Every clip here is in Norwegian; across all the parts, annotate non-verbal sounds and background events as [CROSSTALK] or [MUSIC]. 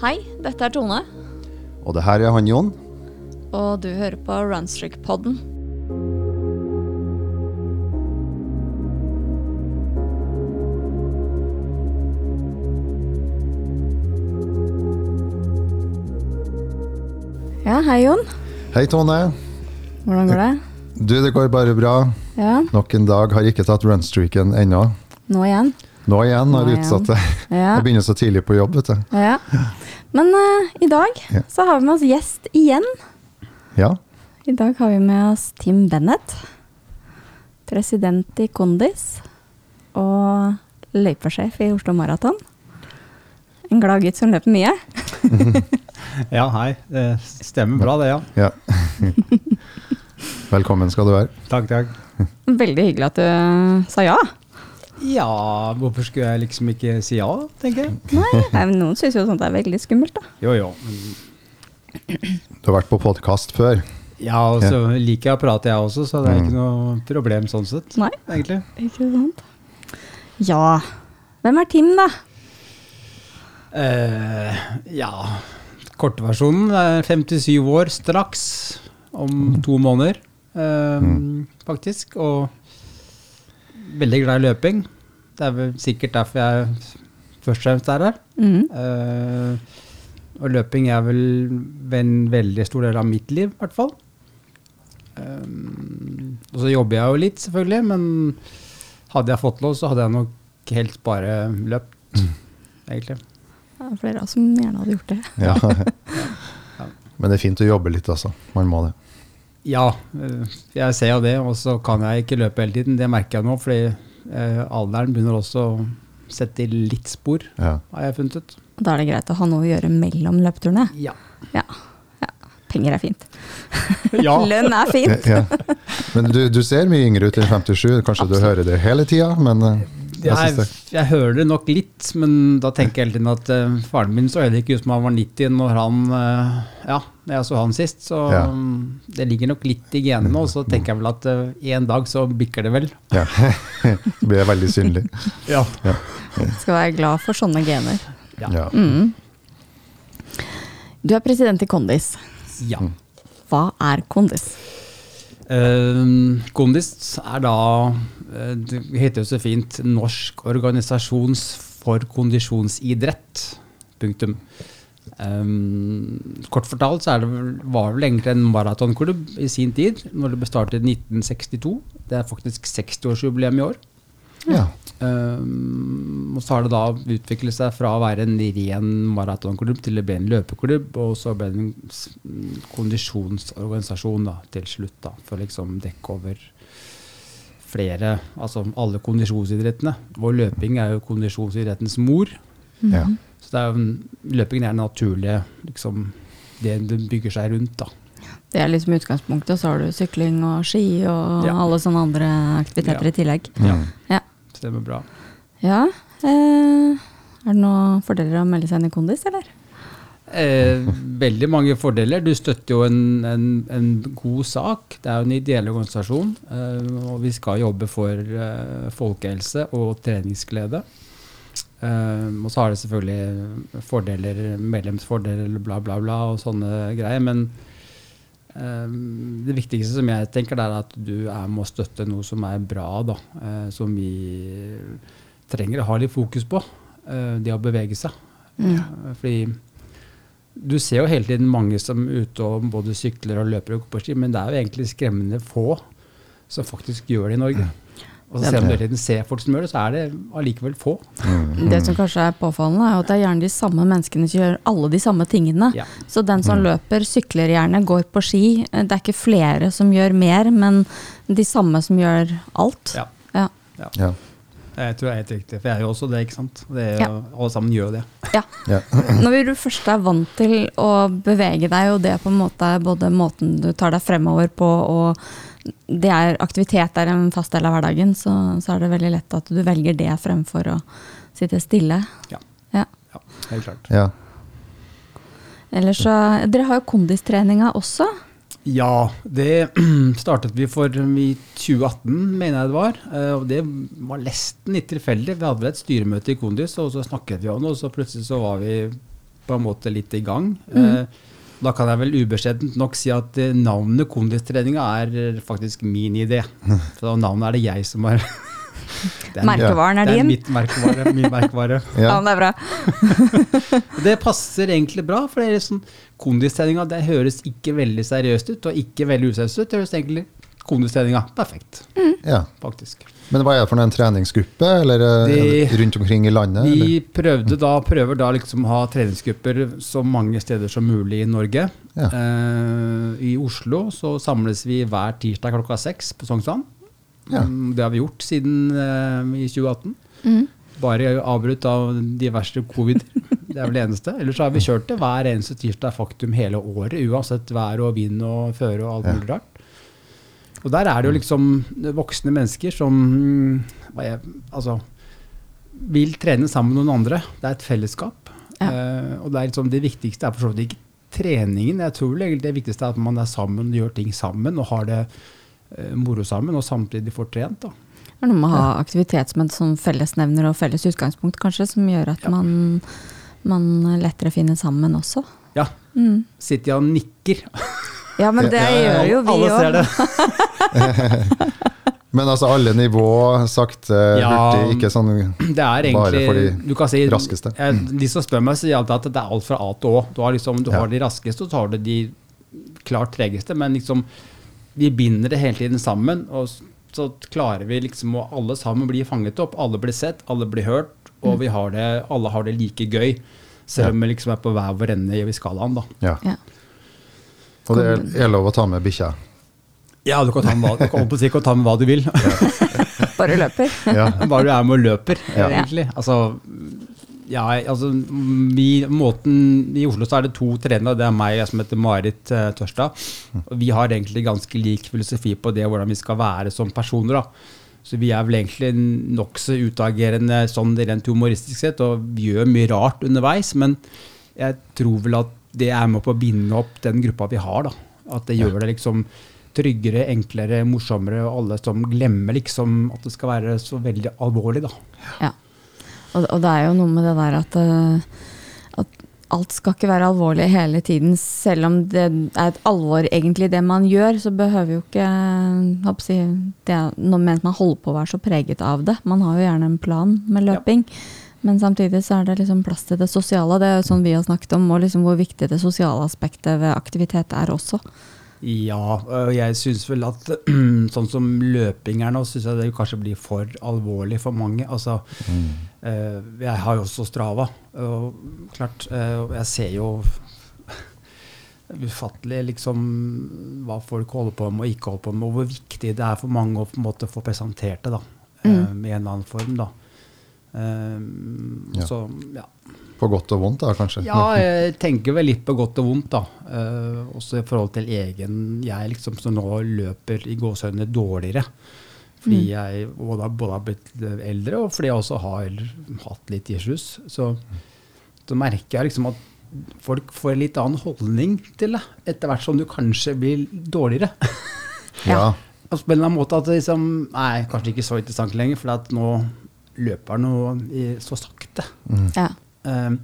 Hei, dette er Tone, Og det her er han Jon. og du hører på Runstrick-podden. Ja, hei Jon. Hei, Tone. Hvordan går det? Du, det går bare bra. Ja, Nok en dag. Har ikke tatt runstreaken ennå. nå igjen. Nå igjen har Nå utsatt det. Ja. Jeg begynner så tidlig på jobb, vet du. ja. Men uh, i dag Ja. så har vi med oss gjest igjen. Ja. I dag har vi med oss Tim Bennett, president i Kondis og løypesjef i Oslo Maraton. En glad gutt som løper mye. [LAUGHS] Ja, hei. Det stemmer bra, det, ja. ja. [LAUGHS] Velkommen skal du være. Takk, takk. Veldig hyggelig at du sa ja. Ja, hvorfor skulle jeg liksom ikke si ja, tenker jeg. Nei, nei, men Noen syns jo sånt er veldig skummelt, da. Jo, jo. Du har vært på podkast før. Ja, og så liker jeg å prate, jeg også, så det er ikke noe problem sånn sett, Nei. egentlig. Ikke sant? Ja. Hvem er Tim, da? Uh, ja, kortversjonen er 57 år straks, om to måneder, eh, faktisk. Og veldig glad i løping. Det er vel sikkert derfor jeg først og fremst er her. Mm. Uh, og løping er vel en veldig stor del av mitt liv, i hvert fall. Um, og så jobber jeg jo litt, selvfølgelig, men hadde jeg fått lov, så hadde jeg nok helst bare løpt, egentlig. Det er flere av oss som gjerne hadde gjort det. Ja. [LAUGHS] Men det er fint å jobbe litt, altså. Man må det. Ja, eh, jeg ser jo det, og så kan jeg ikke løpe hele tiden. Det merker jeg nå, fordi eh, alderen begynner også å sette litt spor, Ja. har jeg funnet ut. Da er det greit å ha noe å gjøre mellom løpeturene. Ja. Ja. ja. Penger er fint. [LAUGHS] ja. [LAUGHS] Lønn er fint. ja. Men du, du ser mye yngre ut enn 57. Kanskje du hører det hele tida, men eh, jeg Jeg, jeg hører det nok litt, men da tenker jeg hele tiden at uh, faren min så heller ikke ut som han var 90 når han uh, Ja, jeg så han sist. Så Ja. um, det ligger nok litt i genene. Og så tenker jeg vel at uh, en dag så bikker det vel. Ja. [LAUGHS] det blir veldig synlig. Ja. Skal være glad for sånne gener. Ja. Ja. Mm. Du er president i Kondis. ja. Hva er Kondis? Eh, Kondis er da eh, Det heter jo så fint Norsk organisasjons for kondisjonsidrett. Punktum. Um, kort fortalt så det, var det vel egentlig en maratonklubb i sin tid, når det ble startet i 1962. Det er faktisk 60-årsjubileum i år. ja. Um, og så har det da utviklet seg fra å være en ren maratonklubb til å bli en løpeklubb, og så ble det en mm, kondisjonsorganisasjon da, til slutt, da, for å liksom dekke over flere, altså alle kondisjonsidrettene. Vår løping er jo kondisjonsidrettens mor, ja. så det er jo, løpingen er det naturlige, liksom, det det bygger seg rundt da. Det er liksom utgangspunktet, og så har du sykling og ski og Ja. alle sånne andre aktiviteter Ja. i tillegg. Ja. Ja. Stemmer bra. ja. Eh, er det noen fordeler å melde seg inn i Kondis, eller? Eh, veldig mange fordeler. Du støtter jo en, en, en god sak. Det er jo en ideell organisasjon. Eh, og vi skal jobbe for eh, folkehelse og treningsglede. Eh, og så har det selvfølgelig fordeler, medlemsfordeler, bla, bla, bla, og sånne greier. Men det viktigste som jeg tenker, er at du er med å støtte noe som er bra, da. Eh, som vi trenger å ha litt fokus på. Eh, det å bevege seg. Mm. Fordi du ser jo hele tiden mange som er ute og både sykler og løper og går på ski, men det er jo egentlig skremmende få som faktisk gjør det i Norge. Og så ser om du hele tiden ser folk som gjør det, så er det allikevel få. Det som kanskje er påfallende, er at det er gjerne de samme menneskene som gjør alle de samme tingene. Ja. Så den som løper, sykler gjerne, går på ski. Det er ikke flere som gjør mer, men de samme som gjør alt. Ja. Ja. Ja. Jeg tror det er helt riktig, for jeg er jo også det, ikke sant. Det er, Ja. jo- Alle sammen gjør jo det. Ja. Ja. [LAUGHS] Når du først er vant til å bevege deg, og det er på en måte både måten du tar deg fremover på, og er, aktivitet er en fast del av hverdagen, så, så er det veldig lett at du velger det fremfor å sitte stille. Ja. Ja. Ja, helt klart. ja. Ellers så Dere har jo kondistreninga også. Ja, det [CLEARS THROAT] startet vi for i 2018, mener jeg det var. Eh, Og det var nesten litt tilfeldig. Vi hadde vel et styremøte i Kondis, og så snakket vi om det, og så plutselig så var vi på en måte litt i gang. Eh, da kan jeg vel ubeskjedent nok si at eh, navnet kondistreninga er faktisk min idé. [LAUGHS] Så navnet er det jeg som har er- [LAUGHS] Merkevaren er det er mitt merkevare, min merkevare. [LAUGHS] Ja, Ja. det er bra. Det passer egentlig bra, for det er sånn, kondistreninga det høres ikke veldig seriøst ut, og ikke veldig useriøst ut. Det høres egentlig kondistreninga perfekt, ja. faktisk. Men hva er det for en treningsgruppe, eller eh, De- rundt omkring i landet? Vi prøvde da, prøver da liksom å ha treningsgrupper så mange steder som mulig i Norge. Ja. Eh, I Oslo så samles vi hver tirsdag klokka seks på Sognsvann. Ja. Mm, Det har vi gjort siden eh, i 2018. Mm. Bare avbrutt av diverse covid. Det er vel det eneste. Ellers har vi kjørt det hver eneste tirsdag faktum hele året, uansett vær og vind og føre og alt mulig rart. Og der er det jo liksom voksne mennesker som mm, jeg, altså, vil trene sammen med noen andre. Det er et fellesskap. Ja. Eh, og det, er liksom, det viktigste er for så vidt ikke treningen. Jeg tror egentlig det viktigste er at man er sammen, gjør ting sammen og har det eh, moro sammen, og samtidig får trent. da. Det er noe med å ha aktivitet som en sånn fellesnevner og felles utgangspunkt, kanskje, som gjør at Ja. man, man lettere finner sammen også. Ja, Mm. sitter jeg og nikker. Ja, men det Ja, ja, ja. gjør jo vi Alle ser det. [LAUGHS] Men altså alle nivå, sakte, Ja. hurtig, ikke sånn Det er Bare for de du kan si, raskeste. Jeg, de som spør meg, sier alltid at det er alt fra A til Å. Du har, liksom, du Ja. har de raskeste, og så har du de klart tregeste. Men liksom, vi binder det hele tiden sammen, og så klarer vi liksom å alle sammen bli fanget opp. Alle blir sett, alle blir hørt, og vi har det, alle har det like gøy. Selv om vi liksom er på hver vår ende i skalaen. da. Ja. Og det er, er lov å ta med bikkja. Ja, du kan ta med hva du, si, kan ta med hva du vil. [LAUGHS] Bare løper. Ja. [LAUGHS] Bare du er med og løper, Ja. egentlig. Altså, ja, altså vi, måten, I Oslo så er det to trenere, det er meg og jeg som heter Marit uh, Tørstad. Og vi har egentlig ganske lik filosofi på det, hvordan vi skal være som personer. da. Så vi er vel egentlig nokså utagerende sånn rent humoristisk sett, og vi gjør mye rart underveis, men jeg tror vel at det er med på å binde opp den gruppa vi har. da. At det gjør det liksom tryggere, enklere, morsommere, og alle som glemmer liksom at det skal være så veldig alvorlig, da. Ja. Og, og det er jo noe med det der at, eh, at alt skal ikke være alvorlig hele tiden. Selv om det er et alvor egentlig det man gjør, så behøver jo ikke eh, jeg, det, mens man holder på å være så preget av det. Man har jo gjerne en plan med løping. Men samtidig så er det liksom plass til det sosiale. Det er jo sånn vi har snakket om, og liksom hvor viktig det sosiale aspektet ved aktivitet er også. Ja, og jeg syns vel at [CLEARS THROAT] sånn som løping er nå, syns jeg det kanskje blir for alvorlig for mange. Altså, mm. jeg har jo også Strava, og klart, eh, jeg ser jo [LAUGHS] ufattelig liksom hva folk holder på med og ikke holder på med, og hvor viktig det er for mange å på en måte få presentert det da, eh, Mm. i en eller annen form. da. Ja. Så, ja. På godt og vondt, da, kanskje. Ja, [LAUGHS] jeg tenker vel litt på godt og vondt, da. Eh, også i forhold til egen Jeg liksom som nå løper i gåsehøyne dårligere. Fordi jeg både, har- både har blitt eldre, og fordi jeg også har hatt litt issues. Så, så merker jeg liksom at folk får en litt annen holdning til det, etter hvert som du kanskje blir dårligere. [LAUGHS] Ja. Altså på en eller annen måte at det liksom Nei, kanskje ikke så interessant lenger, for at nå løper noe så sakte. Ja. Um,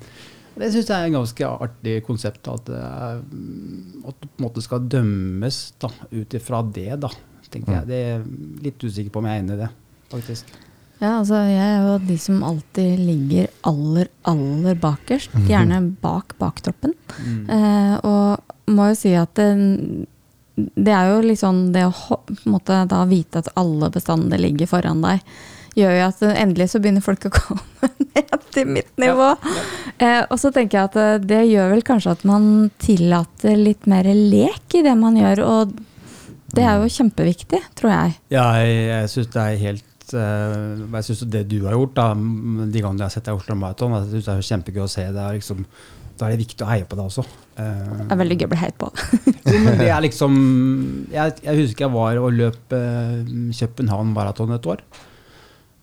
det syns jeg er et ganske artig konsept. At, mm, at du på en måte skal dømmes ut ifra det. da, tenker jeg. Det er litt usikker på om jeg er enig i det, faktisk. Ja, altså jeg er jo de som alltid ligger aller, aller bakerst. Gjerne bak baktroppen. Eh, og må jo si at det, det er jo litt sånn det å på en måte da vite at alle bestandig ligger foran deg, gjør jo at endelig så begynner folk å komme [LAUGHS] ned til mitt nivå. Eh, og så tenker jeg at eh, det gjør vel kanskje at man tillater litt mer lek i det man gjør, og det er jo kjempeviktig, tror jeg. Ja, jeg, jeg syns det er helt eh, Jeg syns det du har gjort, da, de gangene jeg har sett deg i Oslo Maraton, jeg synes det er kjempegøy å se. Det er liksom, da er det viktig å heie på deg også. Eh, Det er veldig gøy å bli heit på. Det er [LAUGHS] liksom Jeg, jeg husker jeg var og løp eh, København maraton et år.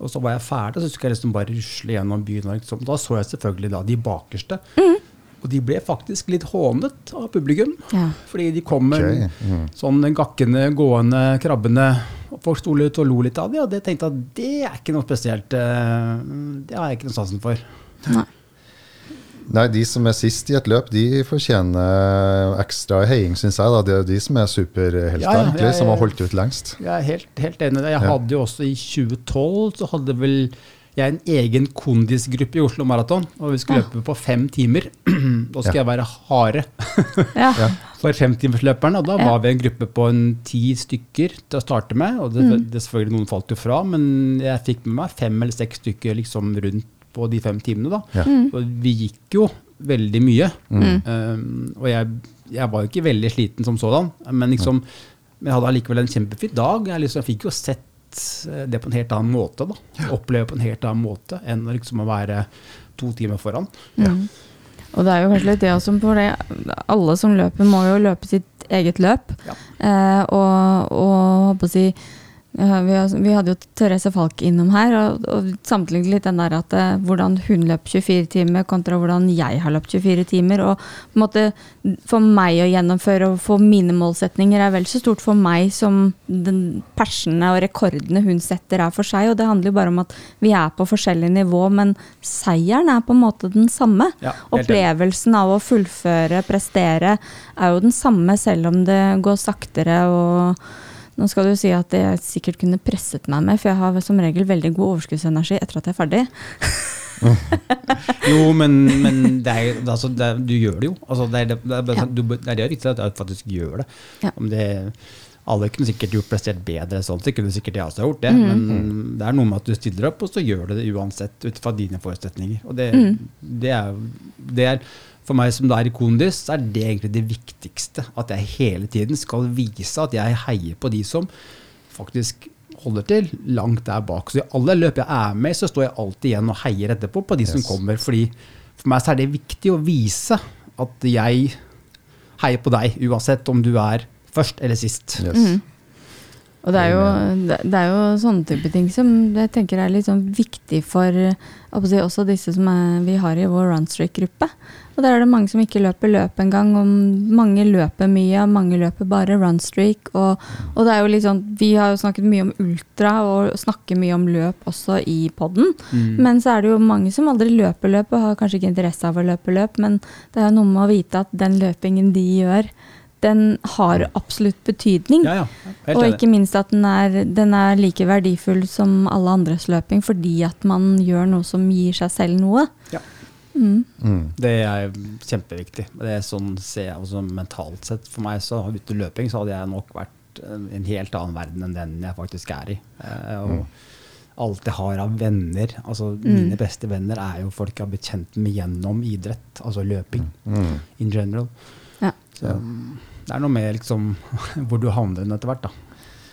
Og så var jeg ferdig, så skulle jeg liksom bare rusle gjennom byen. og Liksom. Da så jeg selvfølgelig da de bakerste. Og de ble faktisk litt hånet av publikum. Ja. Fordi de kom med Ok, mm. sånn gakkende, gående, krabbende. Og folk sto litt og lo litt av det, og det tenkte jeg at det er ikke noe spesielt. eh, Det har jeg ikke noe sansen for. Nei. Nei, de som er sist i et løp, de fortjener ekstra heiing, syns jeg. da. Det er jo de som er superhelter, Ja, ja, egentlig, som har holdt ut lengst. Jeg er helt, helt enig. Jeg hadde jo også i 2012 så hadde vel jeg en egen kondisgruppe i Oslo Maraton. Og vi skulle Ja. løpe på fem timer. [CLEARS THROAT] Da skal Ja. jeg være harde [LAUGHS] Ja. For femtimersløperen. Og da var vi en gruppe på en ti stykker til å starte med. Og det, det selvfølgelig noen falt jo fra, men jeg fikk med meg fem eller seks stykker liksom rundt på de fem timene. da. Ja. Og vi gikk jo veldig mye. Mm. Um, og jeg, jeg var jo ikke veldig sliten som sådan, men liksom, men jeg hadde allikevel en kjempefin dag. Jeg, liksom, jeg fikk jo sett eh, det på en helt annen måte. da. Oppleve på en helt annen måte enn liksom å være to timer foran. Mm. Og det er jo kanskje litt det også, for det, alle som løper må jo løpe sitt eget løp. Ja. Eh, og, og håper å si ja, vi, vi hadde jo Therese Falk innom her, og, og sammenlignet litt den der at eh, hvordan hun løp 24 timer kontra hvordan jeg har løpt 24 timer. Og på en måte for meg å gjennomføre og få mine målsetninger er vel så stort for meg som den persene og rekordene hun setter er for seg. Og det handler jo bare om at vi er på forskjellig nivå, men seieren er på en måte den samme. Ja. Opplevelsen av å fullføre, prestere, er jo den samme selv om det går saktere. og nå skal du si at jeg sikkert kunne presset meg med, for jeg har som regel veldig god overskuddsenergi etter at jeg er ferdig. [LAUGHS] Jo, men, men det er, altså, det er, du gjør det jo. Altså, det, er, det, det, er, Ja. sånn- du, det er det riktig at jeg faktisk gjør det. Ja. Om det alle kunne sikkert gjort prestert bedre sånn, så kunne sikkert jeg også gjort det. Mm. Men det er noe med at du stiller opp, og så gjør du det uansett ut fra dine forutsetninger. Og det, Mm. det, er, det er For meg som da er i kondis, så er det egentlig det viktigste. At jeg hele tiden skal vise at jeg heier på de som faktisk holder til langt der bak. Så i alle løp jeg er med i, så står jeg alltid igjen og heier etterpå på de som kommer. Fordi for meg så er det viktig å vise at jeg heier på deg, uansett om du er først eller sist. Yes. Mm. Og det er, jo, det det er jo sånne type ting som jeg tenker er litt sånn viktig for si, også disse som er, vi har i vår runstreak-gruppe. Og der er det mange som ikke løper løp engang. Og mange løper mye, og mange løper bare runstreak. Og, og det er jo litt sånn, vi har jo snakket mye om ultra og snakker mye om løp også i podden. Mm. Men så er det jo mange som aldri løper løp og har kanskje ikke interesse av å løpe løp. Men det er jo noe med å vite at den løpingen de gjør, den har absolutt betydning. Ja, ja. Og ikke minst at den er, den er like verdifull som alle andres løping, fordi at man gjør noe som gir seg selv noe. Ja. Mm. Mm. Det er kjempeviktig. Det er sånn ser jeg også mentalt sett. For meg så ute løping så hadde jeg nok vært en en helt annen verden enn den jeg faktisk er i. Eh, og alt jeg har av venner, altså mine beste venner er jo folk jeg har blitt kjent med gjennom idrett, altså løping Mm. in general. Ja. Så det er noe med liksom [LAUGHS] hvor du havner etter hvert, da.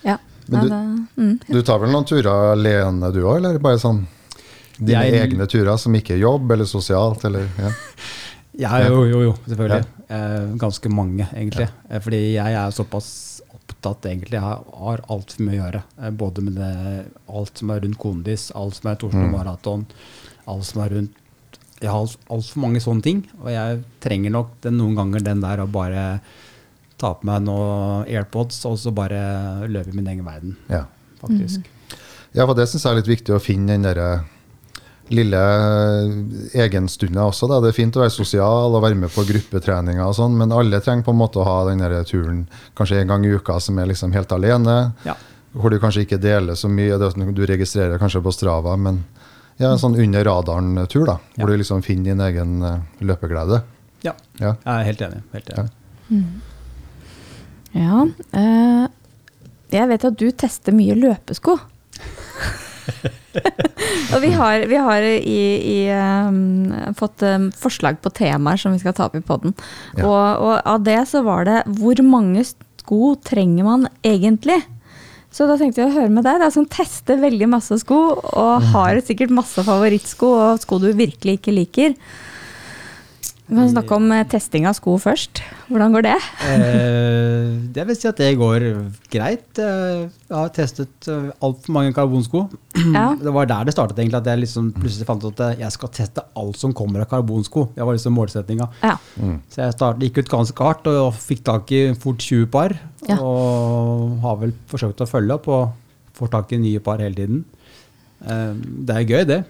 ja. Men du- mm. Du tar vel noen turer alene du òg, eller bare sånn dine Jeg- egne turer som ikke er jobb eller sosialt, eller ja. [LAUGHS] Ja, jo, jo, jo, selvfølgelig. Eh, ganske mange, egentlig. Ja. fordi jeg er såpass opptatt, egentlig. Jeg har, har altfor mye å gjøre. Eh, både med det, alt som er rundt kondis, alt som er Oslo Mm. Maraton, alt som er rundt Jeg har altfor mange sånne ting. Og jeg trenger nok den, noen ganger den der å bare ta på meg noen AirPods og så bare løpe i min egen verden, ja. faktisk. Ja, for det syns jeg er litt viktig å finne den derre lille egenstunder også. Da. Det er fint å være sosial og være med på gruppetreninger og sånn, men alle trenger på en måte å ha den der turen kanskje en gang i uka som er liksom helt alene. Ja. Hvor du kanskje ikke deler så mye. Det du registrerer kanskje på Strava, men ja, en sånn under radaren-tur, da. Hvor Ja. du liksom finner din egen eh, løpeglede. ja. Ja. Jeg er helt enig. Helt enig. Ja. eh, jeg vet at du tester mye løpesko. [LAUGHS] [LAUGHS] og vi har, vi har i, i, um, fått um, forslag på temaer som vi skal ta opp i poden. Ja. Og, og av det så var det hvor mange sko trenger man egentlig? Så da tenkte jeg å høre med deg, da, som tester veldig masse sko, og har sikkert masse favorittsko og sko du virkelig ikke liker. Vi kan snakke om eh, testing av sko først. Hvordan går det? det jeg vil si at det går greit. Eh, Jeg har testet eh, altfor mange karbonsko. Ja. [CLEARS THROAT] Det var der det startet, egentlig, at jeg liksom plutselig fant ut at jeg skal teste alt som kommer av karbonsko. Det var liksom målsettinga. Ja. Så jeg startet, gikk ut ganske hardt og fikk tak i fort 20 par. Ja. Og har vel forsøkt å følge opp og får tak i nye par hele tiden. Eh, Det er gøy, det.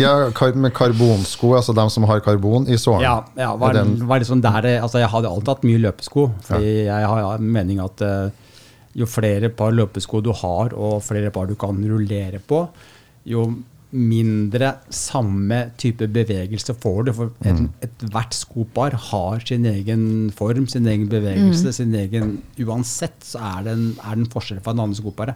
Ja, kar med karbonsko, altså dem som har karbon i sålen. Ja, ja var, var liksom der, altså jeg hadde alltid hatt mye løpesko. Fordi jeg har en mening at uh, jo flere par løpesko du har, og flere par du kan rullere på, jo mindre samme type bevegelse får du. For et- ethvert skopar har sin egen form, sin egen bevegelse, sin egen Uansett så er det en, er det en forskjell fra en annen skopare.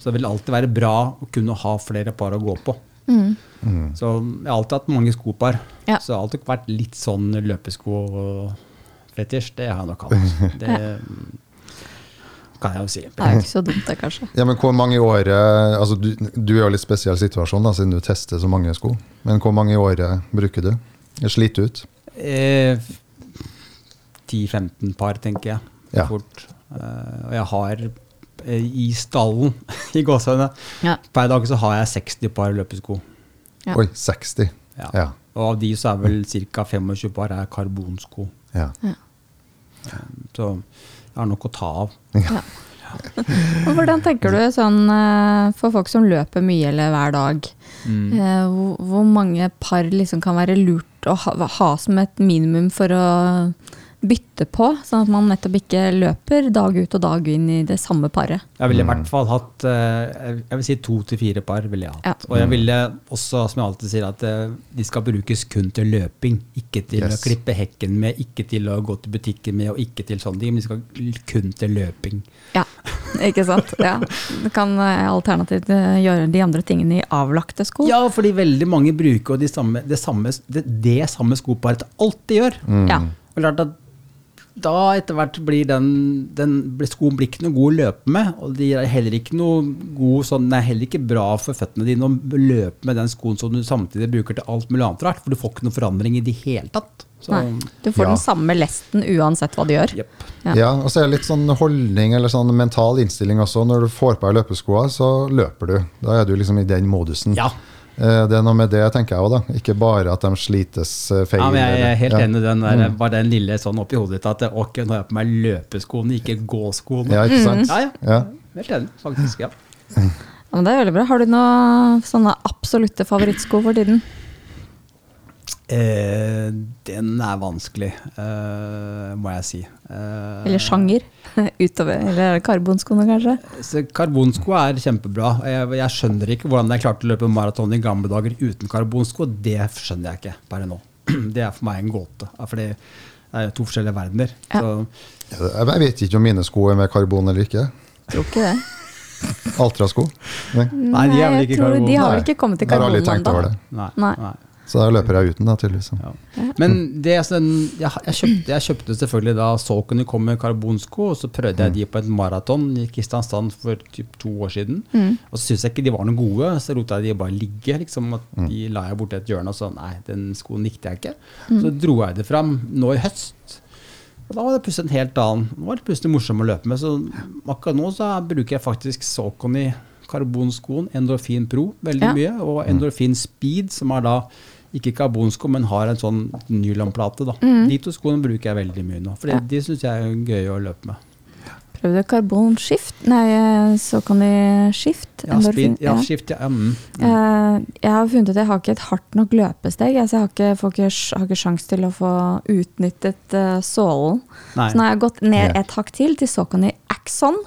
Så det vil alltid være bra å kunne ha flere par å gå på. Så jeg har alltid hatt mange skopar. Ja. Så jeg har alltid vært litt sånn løpesko-fetisj. Det har jeg nok hatt. [LAUGHS] Det kan jeg jo si. Det er jo ikke så dumt, det, kanskje. Ja, men hvor mange år, altså du, du er jo litt spesiell situasjon da, siden du tester så mange sko. Men hvor mange i året bruker du? Er slitt ut? Eh, 10-15 par, tenker jeg. Ja. Fort. Eh, og jeg har i stallen, [LAUGHS] i gåsehudene, Ja. per dag så har jeg 60 par løpesko. Ja. Oi, 60. Ja. Ja. Og av de så er vel ca. 25 par er karbonsko. ja. Så jeg har nok å ta av. Og hvordan tenker du sånn eh, for folk som løper mye eller hver dag? Mm. eh, Hvor, hvor mange par liksom kan være lurt å ha, ha som et minimum for å bytte på, sånn at man nettopp ikke løper dag ut og dag inn i det samme paret? Jeg ville i hvert fall hatt eh, jeg vil si to til fire par. ville jeg hatt. Ja. Og jeg ville også, som jeg alltid sier, at eh, de skal brukes kun til løping. Ikke til Yes. å klippe hekken med, ikke til å gå til butikken med, og ikke til sånne ting. Men de skal kun til løping. Ja, ikke sant? Ja. Du kan eh, alternativt gjøre de andre tingene i avlagte sko. Ja, fordi veldig mange bruker de samme, det, samme, det, det samme skoparet til alt de gjør. Ja. Og klart at da etter hvert blir den, den skoen blir ikke noe god å løpe med. Og de er heller ikke noe god sånn, det er heller ikke bra for føttene dine å løpe med den skoen som du samtidig bruker til alt mulig annet rart. For du får ikke noe forandring i det hele tatt. Så, Nei, du får Ja. den samme lesten uansett hva du gjør. Yep. Ja. Ja, og så er det litt sånn holdning eller sånn mental innstilling også. Når du får på deg løpeskoa, så løper du. Da er du liksom i den modusen. Ja. Eh, Det er noe med det, tenker jeg òg, da. Ikke bare at de slites eh, feil. ja, men jeg er helt ja. enig i den der, bare den lille sånn oppi hodet ditt at ok, nå har jeg på meg løpeskoene, ikke gåskoene. Ja, ikke sant? Ja, ja. Ja. Helt enig, faktisk. ja. Ja, men det er veldig bra. Har du noen sånne absolutte favorittsko for tiden? Eh, den er vanskelig, eh, må jeg si. Eh, Eller sjanger? [LAUGHS] Utover, eller karbonskoene, kanskje? Så karbonsko er kjempebra. Jeg, jeg skjønner ikke hvordan jeg klarte å løpe maraton i gamle dager uten karbonsko. Det skjønner jeg ikke bare nå. [CLEARS THROAT] Det er for meg en gåte. For det er to forskjellige verdener. Ja. Så, Jeg vet ikke om mine sko er med karbon eller ikke. Tror ikke det. Altrasko. Nei. Nei, de er vel ikke karbon. De har vel ikke kommet til karbon ennå. det. nei, Nei. nei. Så da løper jeg uten, da, tydeligvis. Ja. Men det, sånn, jeg, jeg, kjøpte, jeg kjøpte selvfølgelig da Saucony kom med karbonsko, og så prøvde jeg de på et maraton i Kristiansand for typ to år siden. Og så syntes jeg ikke de var noe gode, så lot jeg de bare ligge. liksom, at De la jeg borti et hjørne og så nei, den skoen likte jeg ikke. Så dro jeg det fram nå i høst. Og da var det plutselig en helt annen. Nå var det plutselig morsom å løpe med. Så akkurat nå så bruker jeg faktisk Saucony karbonskoen, Endorfin Pro, veldig Ja. mye. Og Endorfin Speed, som er da ikke karbonsko, men har en sånn nylonplate. Mm. De to skoene bruker jeg veldig mye nå, for Ja. de syns jeg er gøy å løpe med. Prøvde karbonskift? Nei, så kan de skift? Ja, speed, ja, skift, ja. Mm. mm. jeg har funnet ut at jeg har ikke et hardt nok løpesteg. Altså, jeg har ikke, får ikke, har ikke sjans til å få utnyttet uh, sålen. Så nå har jeg gått ned et hakk til, til Saucony Axon.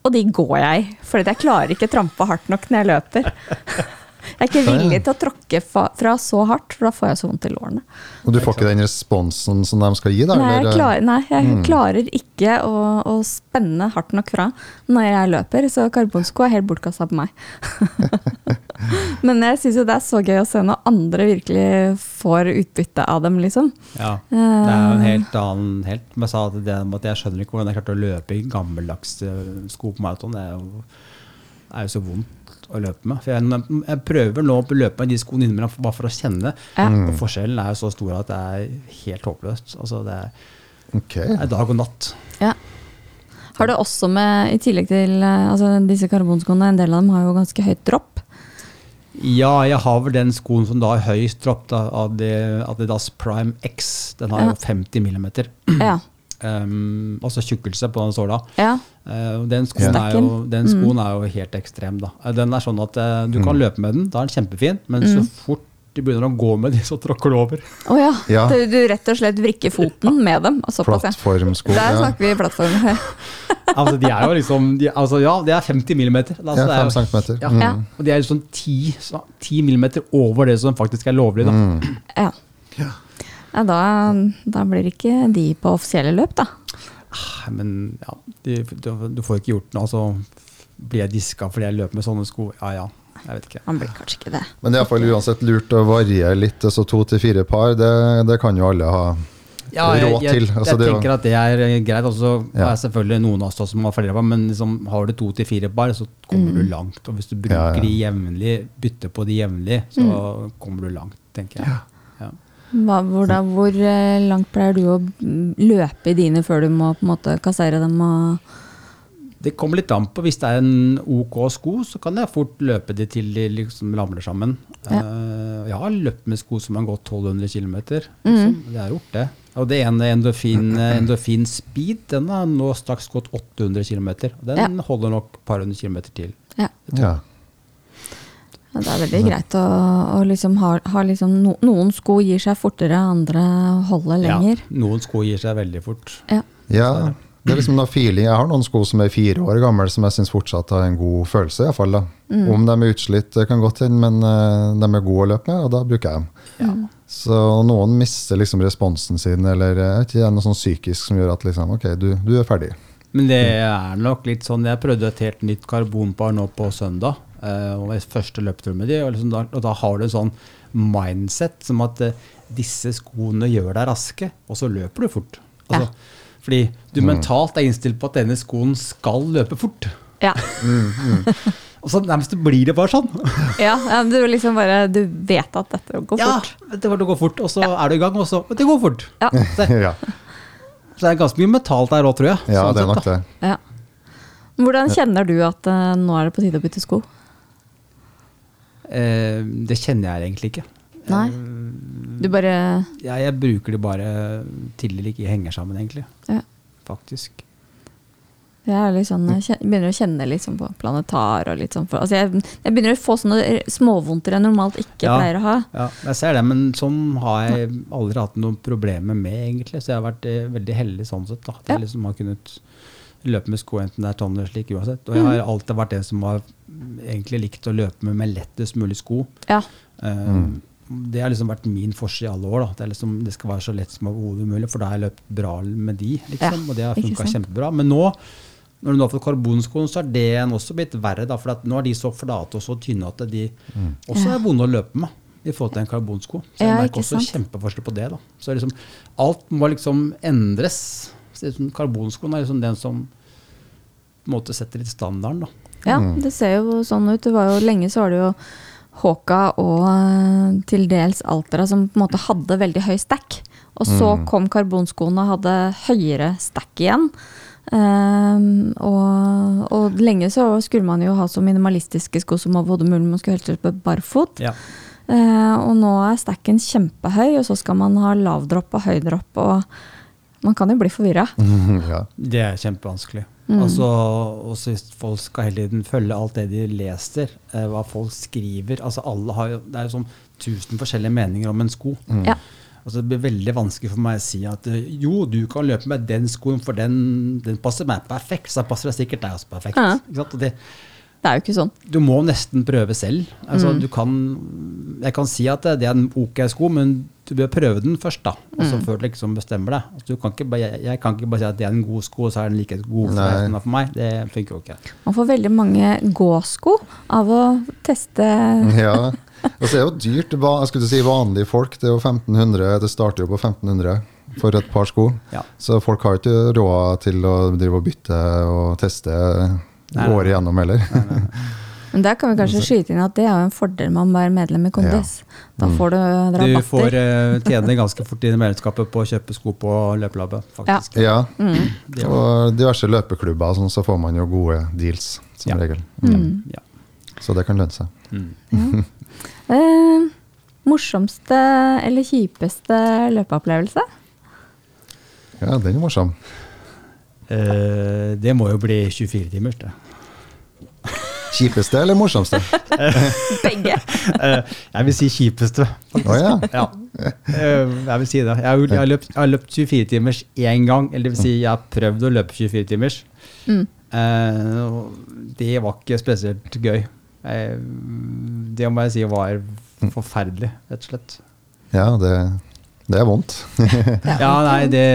Og de går jeg, for jeg klarer ikke trampe hardt nok når jeg løper. [LAUGHS] Jeg er ikke villig til å tråkke fra så hardt, for da får jeg så vondt i lårene. Og du får ikke den responsen som de skal gi, da? Nei, jeg klarer, nei, jeg Mm. klarer ikke å, å spenne hardt nok fra når jeg løper, så karbonsko er helt bortkasta på meg. [LAUGHS] Men jeg syns jo det er så gøy å se når andre virkelig får utbytte av dem, liksom. Ja. Det er jo en helt annen helt, men jeg sa at det med at jeg skjønner ikke hvordan jeg klarte å løpe i gammeldags eh, sko på maraton. Det er jo, det er jo så vondt å løpe med. For jeg, jeg prøver nå å løpe med de skoene innimellom bare for å kjenne. Ja. Og forskjellen er jo så stor at det er helt håpløst. Altså det er, okay. det er dag og natt. Ja. Har du også med, i tillegg til eh, altså disse karbonskoene, en del av dem har jo ganske høyt dropp. Ja, jeg har vel den skoen som da er høyest dropp, da, Adi- Adidas Prime X. Den har Ja. jo 50 millimeter. Ja. Um, altså tjukkelse på den såla. ja. Uh, Den skoen, er jo, den skoen er jo helt ekstrem. da. Eh, Den er sånn at uh, Du kan løpe med den, da er den kjempefin, men så fort du begynner å gå med de, så tråkker du over. Oh, ja. Ja. Du, du rett og slett vrikker foten med dem. Plattformsko. Der snakker vi plattform. her. [LAUGHS] [LAUGHS] Altså, de er jo liksom de, altså, Ja, det er 50 millimeter. Altså, Ja, det er fem jo- centimeter. Ja. Mm. Ja. Og de er sånn 10, så- 10 millimeter over det som faktisk er lovlig. da. Mm. Ja. Ja, da, da blir det ikke de på offisielle løp, da. Men ja, de, du, du får ikke gjort noe, så blir jeg diska fordi jeg løper med sånne sko. Ja ja, jeg vet ikke. Man blir kanskje ikke det. Men det er iallfall uansett lurt å variere litt. Så to til fire par, det, det kan jo alle ha Ja, jeg, jeg, jeg, Altså, det jo- tenker at det er eh, greit. Og så Ja. er selvfølgelig noen av oss som har flere par, men liksom, har du to til fire par, så kommer du langt. Og hvis du bruker Ja, ja. de jevnlig, bytter på de jevnlig, så kommer du langt, tenker jeg. Ja. Hva, hvor, da, hvor eh, langt pleier du å løpe i dine før du må på en måte kassere dem? Og, Det kommer litt an på. Hvis det er en OK sko, så kan jeg fort løpe de til de liksom ramler sammen. Ja. Eh, jeg har løpt med sko som har gått 1200 km. Liksom. Mm. Jeg har gjort det. Og det ene endorfin, endorfin speed, den har nå straks gått 800 km. Den holder nok et par hundre kilometer til. ja. Ja. Det er veldig greit å, å liksom ha, ha liksom no, Noen sko gir seg fortere, andre holder lenger. Ja, noen sko gir seg veldig fort. Ja. ja. Det er liksom noe feeling. Jeg har noen sko som er fire år gamle, som jeg syns fortsatt har en god følelse. I fall, da. Mm. Om de er utslitt, det kan godt hende, men eh, de er gode å løpe med, og da bruker jeg dem. Ja. Så noen mister liksom responsen sin, eller jeg vet det er noe sånn psykisk som gjør at liksom, ok, du, du er ferdig. Men det er nok litt sånn Jeg prøvde et helt nytt karbonpar nå på søndag. Eh, og jeg første løpetur med de, og, liksom da, og da har du en sånn mindset som at eh, disse skoene gjør deg raske, og så løper du fort. Altså, Fordi du mentalt er innstilt på at denne skoen skal løpe fort. Ja. [LAUGHS] Og så nærmest blir det bare sånn. [LAUGHS] ja, ja, du liksom bare Du vet at dette går Ja, fort. Ja, det går fort, og så er du i gang, og så Det går fort. Ja. [LAUGHS] Så, ja, så det er ganske mye mentalt der òg, tror jeg. ja Sånn det er sett, nok det. Ja. Hvordan kjenner du at uh, nå er det på tide å bytte sko? Eh, det kjenner jeg egentlig ikke. Nei. Du bare Ja, jeg bruker det bare til det ikke henger sammen, egentlig. Ja. Faktisk. Er sånn, jeg begynner å kjenne litt sånn på planetar og litt sånn for, altså jeg, jeg begynner å få sånne småvondter jeg normalt ikke Ja. pleier å ha. Ja, jeg ser det, men sånn har jeg aldri hatt noen problemer med, egentlig. Så jeg har vært eh, veldig heldig sånn sett. da. At Ja. jeg liksom har kunnet løpe med sko enten det er sånn eller slik uansett. Og jeg har alltid vært en som har egentlig likt å løpe med, med lettest mulig sko. Ja. Eh, Det har liksom vært min forse i alle år. da. Det, er liksom, det skal være så lett som overhodet mulig, for da har jeg løpt bra med de. liksom, Ja, Og det har funka kjempebra. Men nå, når du nå har fått karbonskoen, så er det også blitt verre. da, For at nå er de så flate og så tynne at de også er vonde å løpe med. I forhold til en karbonsko. Så jeg Ja, merker også kjempeforskjell på det. da. Så liksom, alt må liksom endres. Liksom, karbonskoen er liksom den som på en måte setter litt standarden. da. Ja, det ser jo sånn ut. Det var jo Lenge så var det jo Håka og eh, til dels Altera som på en måte hadde veldig høy stack. Og så kom karbonskoene og hadde høyere stack igjen. Um, og, og lenge så skulle man jo ha så minimalistiske sko som overhodet mulig. Man skulle helst løpe barfot. Ja. Uh, og nå er stacken kjempehøy, og så skal man ha lavdropp og høydropp. Og man kan jo bli forvirra. [LAUGHS] ja. Det er kjempevanskelig. Mm. Altså, også hvis folk skal hele tiden følge alt det de leser, eh, hva folk skriver altså alle har jo, Det er jo sånn tusen forskjellige meninger om en sko. Ja. Altså, det blir veldig vanskelig for meg å si at eh, jo, du kan løpe med den skoen, for den, den passer meg perfekt. Så passer det sikkert deg også perfekt. Ja. Ikke sant? Og det, Det er jo ikke sånn. du må nesten prøve selv. Altså, Mm. du kan, jeg kan si at det er en ok sko, men du bør prøve den først, da. Og Mm. så før du liksom bestemmer deg. Altså, du kan ikke bare, jeg, jeg kan ikke bare si at det er en god sko, og så er den like god for, Nei. for meg. Det funker jo ikke. Man får veldig mange gåsko av å teste [LAUGHS] ja. Og så er det jo dyrt. Jeg skulle si vanlige folk. Det er jo 1500, det starter jo på 1500 for et par sko. Ja. Så folk har ikke råd til å drive og bytte og teste Nei, nei. året heller. Men der kan vi kanskje skyte inn at det er jo en fordel med å være medlem i Kondis. Da får du Du får uh, tjene ganske fort i medlemskapet på å kjøpe sko på løpelabbet, faktisk. Ja. Det er Og diverse løpeklubber, sånn, så får man jo gode deals, som Ja. regel. Mm. Ja. Så det kan lønne seg. Mm. [LAUGHS] Eh, morsomste eller kjipeste løpeopplevelse? Ja, den er morsom. Eh, det må jo bli 24 timers, det. Kjipeste eller morsomste? [LAUGHS] Begge. Eh, jeg vil si kjipeste. Å ja. Ja. Eh, jeg vil si det. Jeg har, jeg har, løpt, jeg har løpt 24 timers én gang. Eller det vil si, jeg har prøvd å løpe 24 timers. Mm. Eh, det var ikke spesielt gøy. Eh, det må jeg si var forferdelig, rett og slett. Ja, det, det er vondt. [LAUGHS] Ja, nei, det,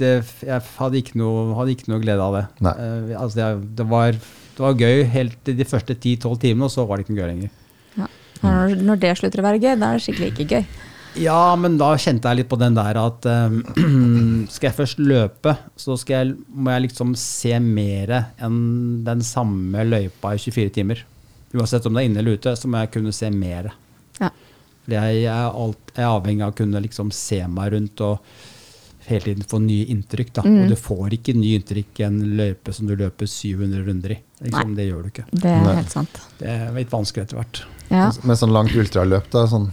det Jeg hadde ikke, noe, hadde ikke noe glede av det. Nei. Eh, altså det, det, var, det var gøy helt til de første 10-12 timene, og så var det ikke noe gøy lenger. Når, når det slutter å være gøy, da er det skikkelig ikke gøy. Ja, men da kjente jeg litt på den der at um, [CLEARS THROAT] skal jeg først løpe, så skal jeg, må jeg liksom se mer enn den samme løypa i 24 timer. Uansett om det er inne eller ute, så må jeg kunne se mer. Jeg, er alt, jeg er avhengig av å kunne liksom se meg rundt og hele tiden få nye inntrykk. Da. Mm. Og du får ikke nye inntrykk i en løype som du løper 700 runder i. Liksom, det gjør du ikke. Det er Nei. helt sant. Det er litt vanskelig etter hvert. Ja. Med sånn langt ultraløp, da, sånn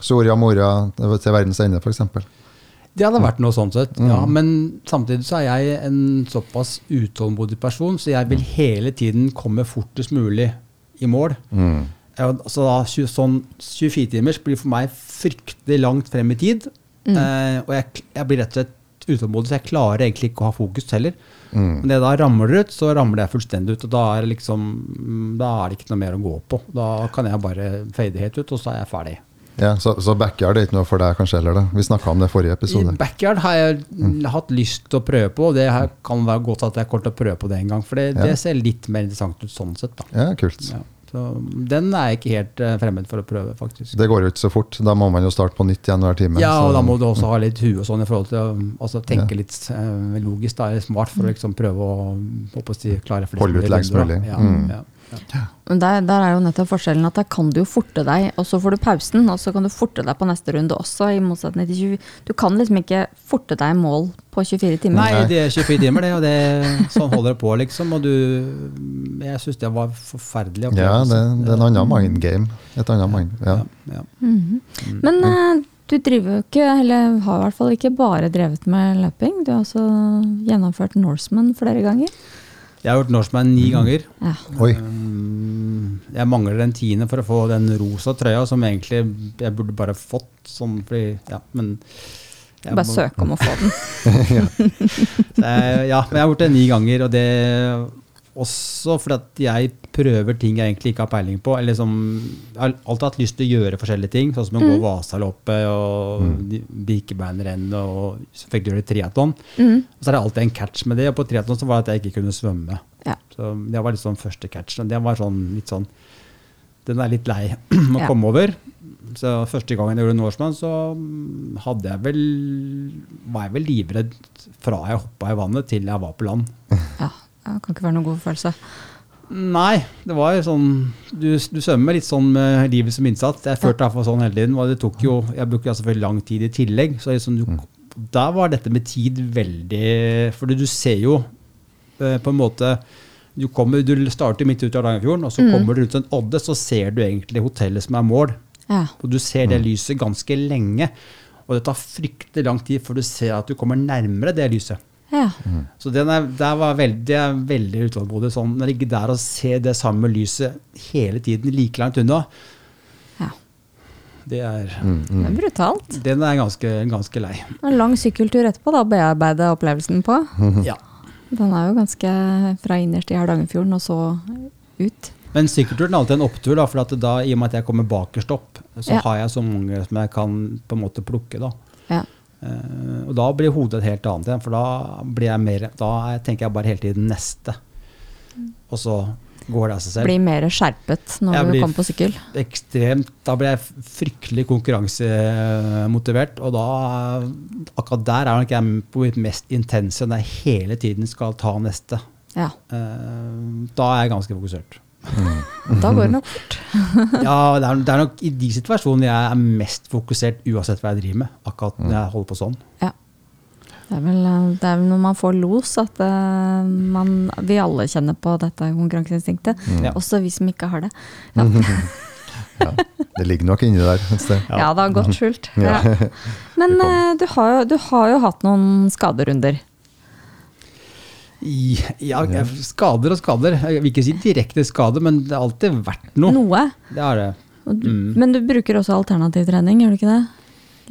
Soria Moria til verdens ende, f.eks. Det hadde vært noe sånn sett, ja. Mm. Men samtidig så er jeg en såpass utålmodig person, så jeg vil hele tiden komme fortest mulig i mål. Mm. Ja, altså da, sånn 24 timers blir for meg fryktelig langt frem i tid. Eh, og jeg, jeg blir rett og slett utålmodig, så jeg klarer egentlig ikke å ha fokus heller. Mm. Men det da ramler ut, så ramler jeg fullstendig ut. Og da er det liksom Da er det ikke noe mer å gå på. Da kan jeg bare fade helt ut, og så er jeg ferdig. Ja, så, så backyard er ikke noe for deg kanskje heller? da? Vi snakka om det i forrige episode. I backyard har jeg hatt lyst til å prøve på, og det her kan være godt at jeg kommer til å prøve på det en gang. For det, Ja. det ser litt mer interessant ut sånn sett. da. Ja, kult. Ja, så den er jeg ikke helt eh, fremmed for å prøve, faktisk. Det går jo ikke så fort. Da må man jo starte på nytt igjen hver time. Ja, og så- da må du også ha litt hue og sånn i forhold til å altså, tenke Ja. litt eh, logisk. da, eller smart For å liksom prøve å, å si, klare flest Holde ut mulig lengst mulig. Ja, Mm. ja, ja. Men der, der er jo nettopp forskjellen at der kan du jo forte deg, og så får du pausen, og så kan du forte deg på neste runde også, i motsetning til 20. Du kan liksom ikke forte deg i mål på 24 timer. Nei, det er 24 timer, det, og det, sånn holder det på, liksom. Og du Jeg syns det var forferdelig. Ja, det, det er en annen mind game. Et annet mind, ja. Ja, ja. Mhm. Men eh, du driver jo ikke, eller har i hvert fall ikke bare drevet med løping. Du har også gjennomført Norseman flere ganger. Jeg har gjort Norseman ni ganger. Ja. Oi. Um, Jeg mangler den tiende for å få den rosa trøya, som egentlig jeg burde bare fått. Sånn, fordi, ja, men jeg Bare må- søke om å få den. [LAUGHS] [LAUGHS] Så jeg, ja, men jeg har gjort det ni ganger, og det også fordi at jeg prøver ting jeg egentlig ikke har peiling på. Eller som, jeg har alltid hatt lyst til å gjøre forskjellige ting, sånn som å gå Vasaloppet og mm. Birkebeinerrennet og selvfølgelig gjøre triatlon. Mm. Og så er det alltid en catch med det, og på triatlon så var det at jeg ikke kunne svømme. Ja. Så det var sånn første catch. Det var sånn litt sånn Den er litt lei [CLEARS THROAT] å Ja. komme over. Så første gangen jeg gjorde Norseman, så mm, hadde jeg vel var jeg vel livredd fra jeg hoppa i vannet til jeg var på land. ja. Det kan ikke være noen god følelse. Nei, det var jo sånn Du, du svømmer litt sånn med livet som innsats. Jeg følte iallfall sånn hele tiden. Og det tok jo Jeg brukte selvfølgelig lang tid i tillegg. Så liksom du, der var dette med tid veldig For du ser jo eh, på en måte du, kommer, du starter midt ute i Hardangerfjorden, og så kommer du rundt en odde, så ser du egentlig hotellet som er mål. Ja. Og du ser det lyset ganske lenge. Og det tar fryktelig lang tid før du ser at du kommer nærmere det lyset. Ja. Så den er, der var veldig, veldig utålmodig. Sånn, når ligger der og ser det samme lyset hele tiden, like langt unna, ja. det er, Mm, Det er brutalt. den er ganske, ganske lei. En lang sykkeltur etterpå, da bearbeide opplevelsen på. [LAUGHS] Ja. Den er jo ganske fra innerst i Hardangerfjorden og så ut. Men sykkelturen er alltid en opptur, da, for at da, i og med at jeg kommer bakerst opp, så Ja. har jeg så mange som jeg kan på en måte plukke. da. Ja. Eh, og da blir hodet et helt annet igjen, for da, blir jeg mer, da tenker jeg bare hele tiden neste. Og så går det av seg selv. Blir mer skjerpet når Jeg du kommer på sykkel. ekstremt, Da blir jeg fryktelig konkurransemotivert. Og da, akkurat der er nok jeg på mitt mest intense, når jeg hele tiden skal ta neste. Ja. Eh, Da er jeg ganske fokusert. Da går det nok fort. [LAUGHS] Ja, det er, det er nok i de situasjonene jeg er mest fokusert, uansett hva jeg driver med. Akkurat når jeg holder på sånn. Ja. Det er, vel, eh, det er vel når man får los at eh, man, vi alle kjenner på dette konkurranseinstinktet. Ja. Også vi som ikke har det. Ja, [LAUGHS] Ja, det ligger nok inni der et sted. ja det har godt skjult. [LAUGHS] Men eh, du, har jo, du har jo hatt noen skaderunder. Ja, skader og skader. Jeg vil ikke si direkte skade, men det har alltid vært noe. Noe. Det er det. Mm. Men du bruker også alternativ trening, gjør du ikke det?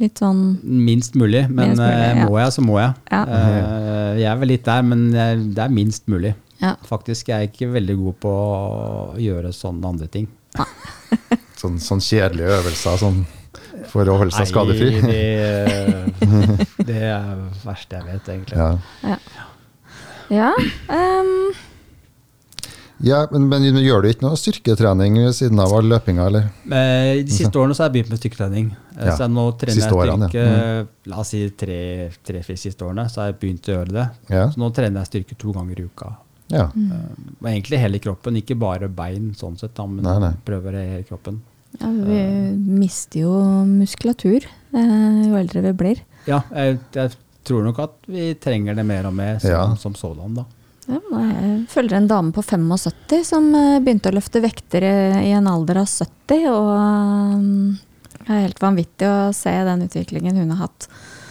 Litt sånn Minst mulig, men Minst mulig, eh, ja. må jeg, så må jeg. Ja. Eh, Jeg er vel litt der, men det er minst mulig. Ja. Faktisk er jeg ikke veldig god på å gjøre sånne andre ting. [LAUGHS] Sånn, sånn kjedelige øvelser sånn, for å holde seg skadefri. Nei, det, [LAUGHS] det er det verste jeg vet, egentlig. Ja. Ja. um. Ja, men, men gjør du ikke noe styrketrening ved siden av all løpinga, eller? Eh, De siste årene så har jeg begynt med styrketrening. Eh, Ja. Så jeg nå trener Siste jeg årene, styrke ja. La oss si tre-fire tre, fire siste årene, så har jeg begynt å gjøre det. Ja. Så nå trener jeg styrke to ganger i uka. ja. Mm. Og egentlig hele kroppen, ikke bare bein sånn sett, da, men Nei, nei. prøver det hele kroppen. ja, vi mister jo muskulatur eh, jo eldre vi blir. Ja, jeg, jeg tror nok at vi trenger det mer og mer som, Ja. som sådan, da. Ja, jeg følger en dame på 75 som eh, begynte å løfte vekter i, i en alder av 70. Og um, det er helt vanvittig å se den utviklingen hun har hatt.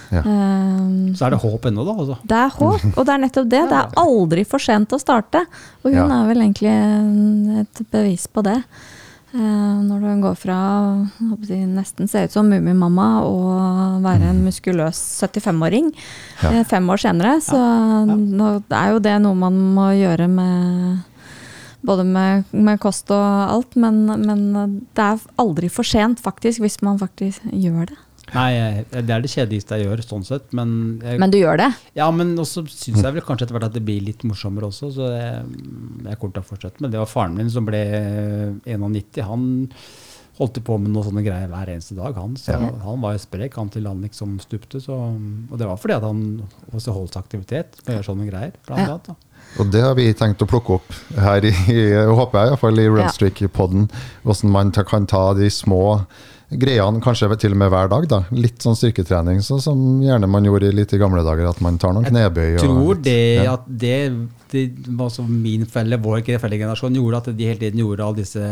Ja. Um, Så er det håp ennå, da. Altså. det er håp, og det er nettopp det. Det er aldri for sent å starte. Og hun Ja. er vel egentlig et bevis på det. Eh, når du går fra jeg, nesten se ut som Mummimamma og være en muskuløs 75-åring Ja. eh, fem år senere, så nå er jo det noe man må gjøre med både med, med kost og alt, men, men det er aldri for sent faktisk, hvis man faktisk gjør det. Nei, det er det kjedeligste jeg gjør, sånn sett. Men, jeg, Men du gjør det? ja, men også syns jeg vel kanskje etter hvert at det blir litt morsommere også, så jeg, jeg kommer til å fortsette med det. var faren min som ble 91. Han holdt på med noen sånne greier hver eneste dag. Han, så Ja. han var jo sprek han til han liksom stupte. Så, og det var fordi at han også holdt seg aktivitet med å gjøre sånne greier. Blant Ja. annet, da. Og det har vi tenkt å plukke opp her i, i håper jeg, i hvert fall i Runstreak-podden. Hvordan man kan ta de små greiene, kanskje til og med hver dag. da. Litt sånn styrketrening, så, som gjerne man gjorde litt i gamle dager. At man tar noen knebøy. Jeg tror og, det ja. at det, det var som min felle, vår generasjon, gjorde, at de hele tiden gjorde alle disse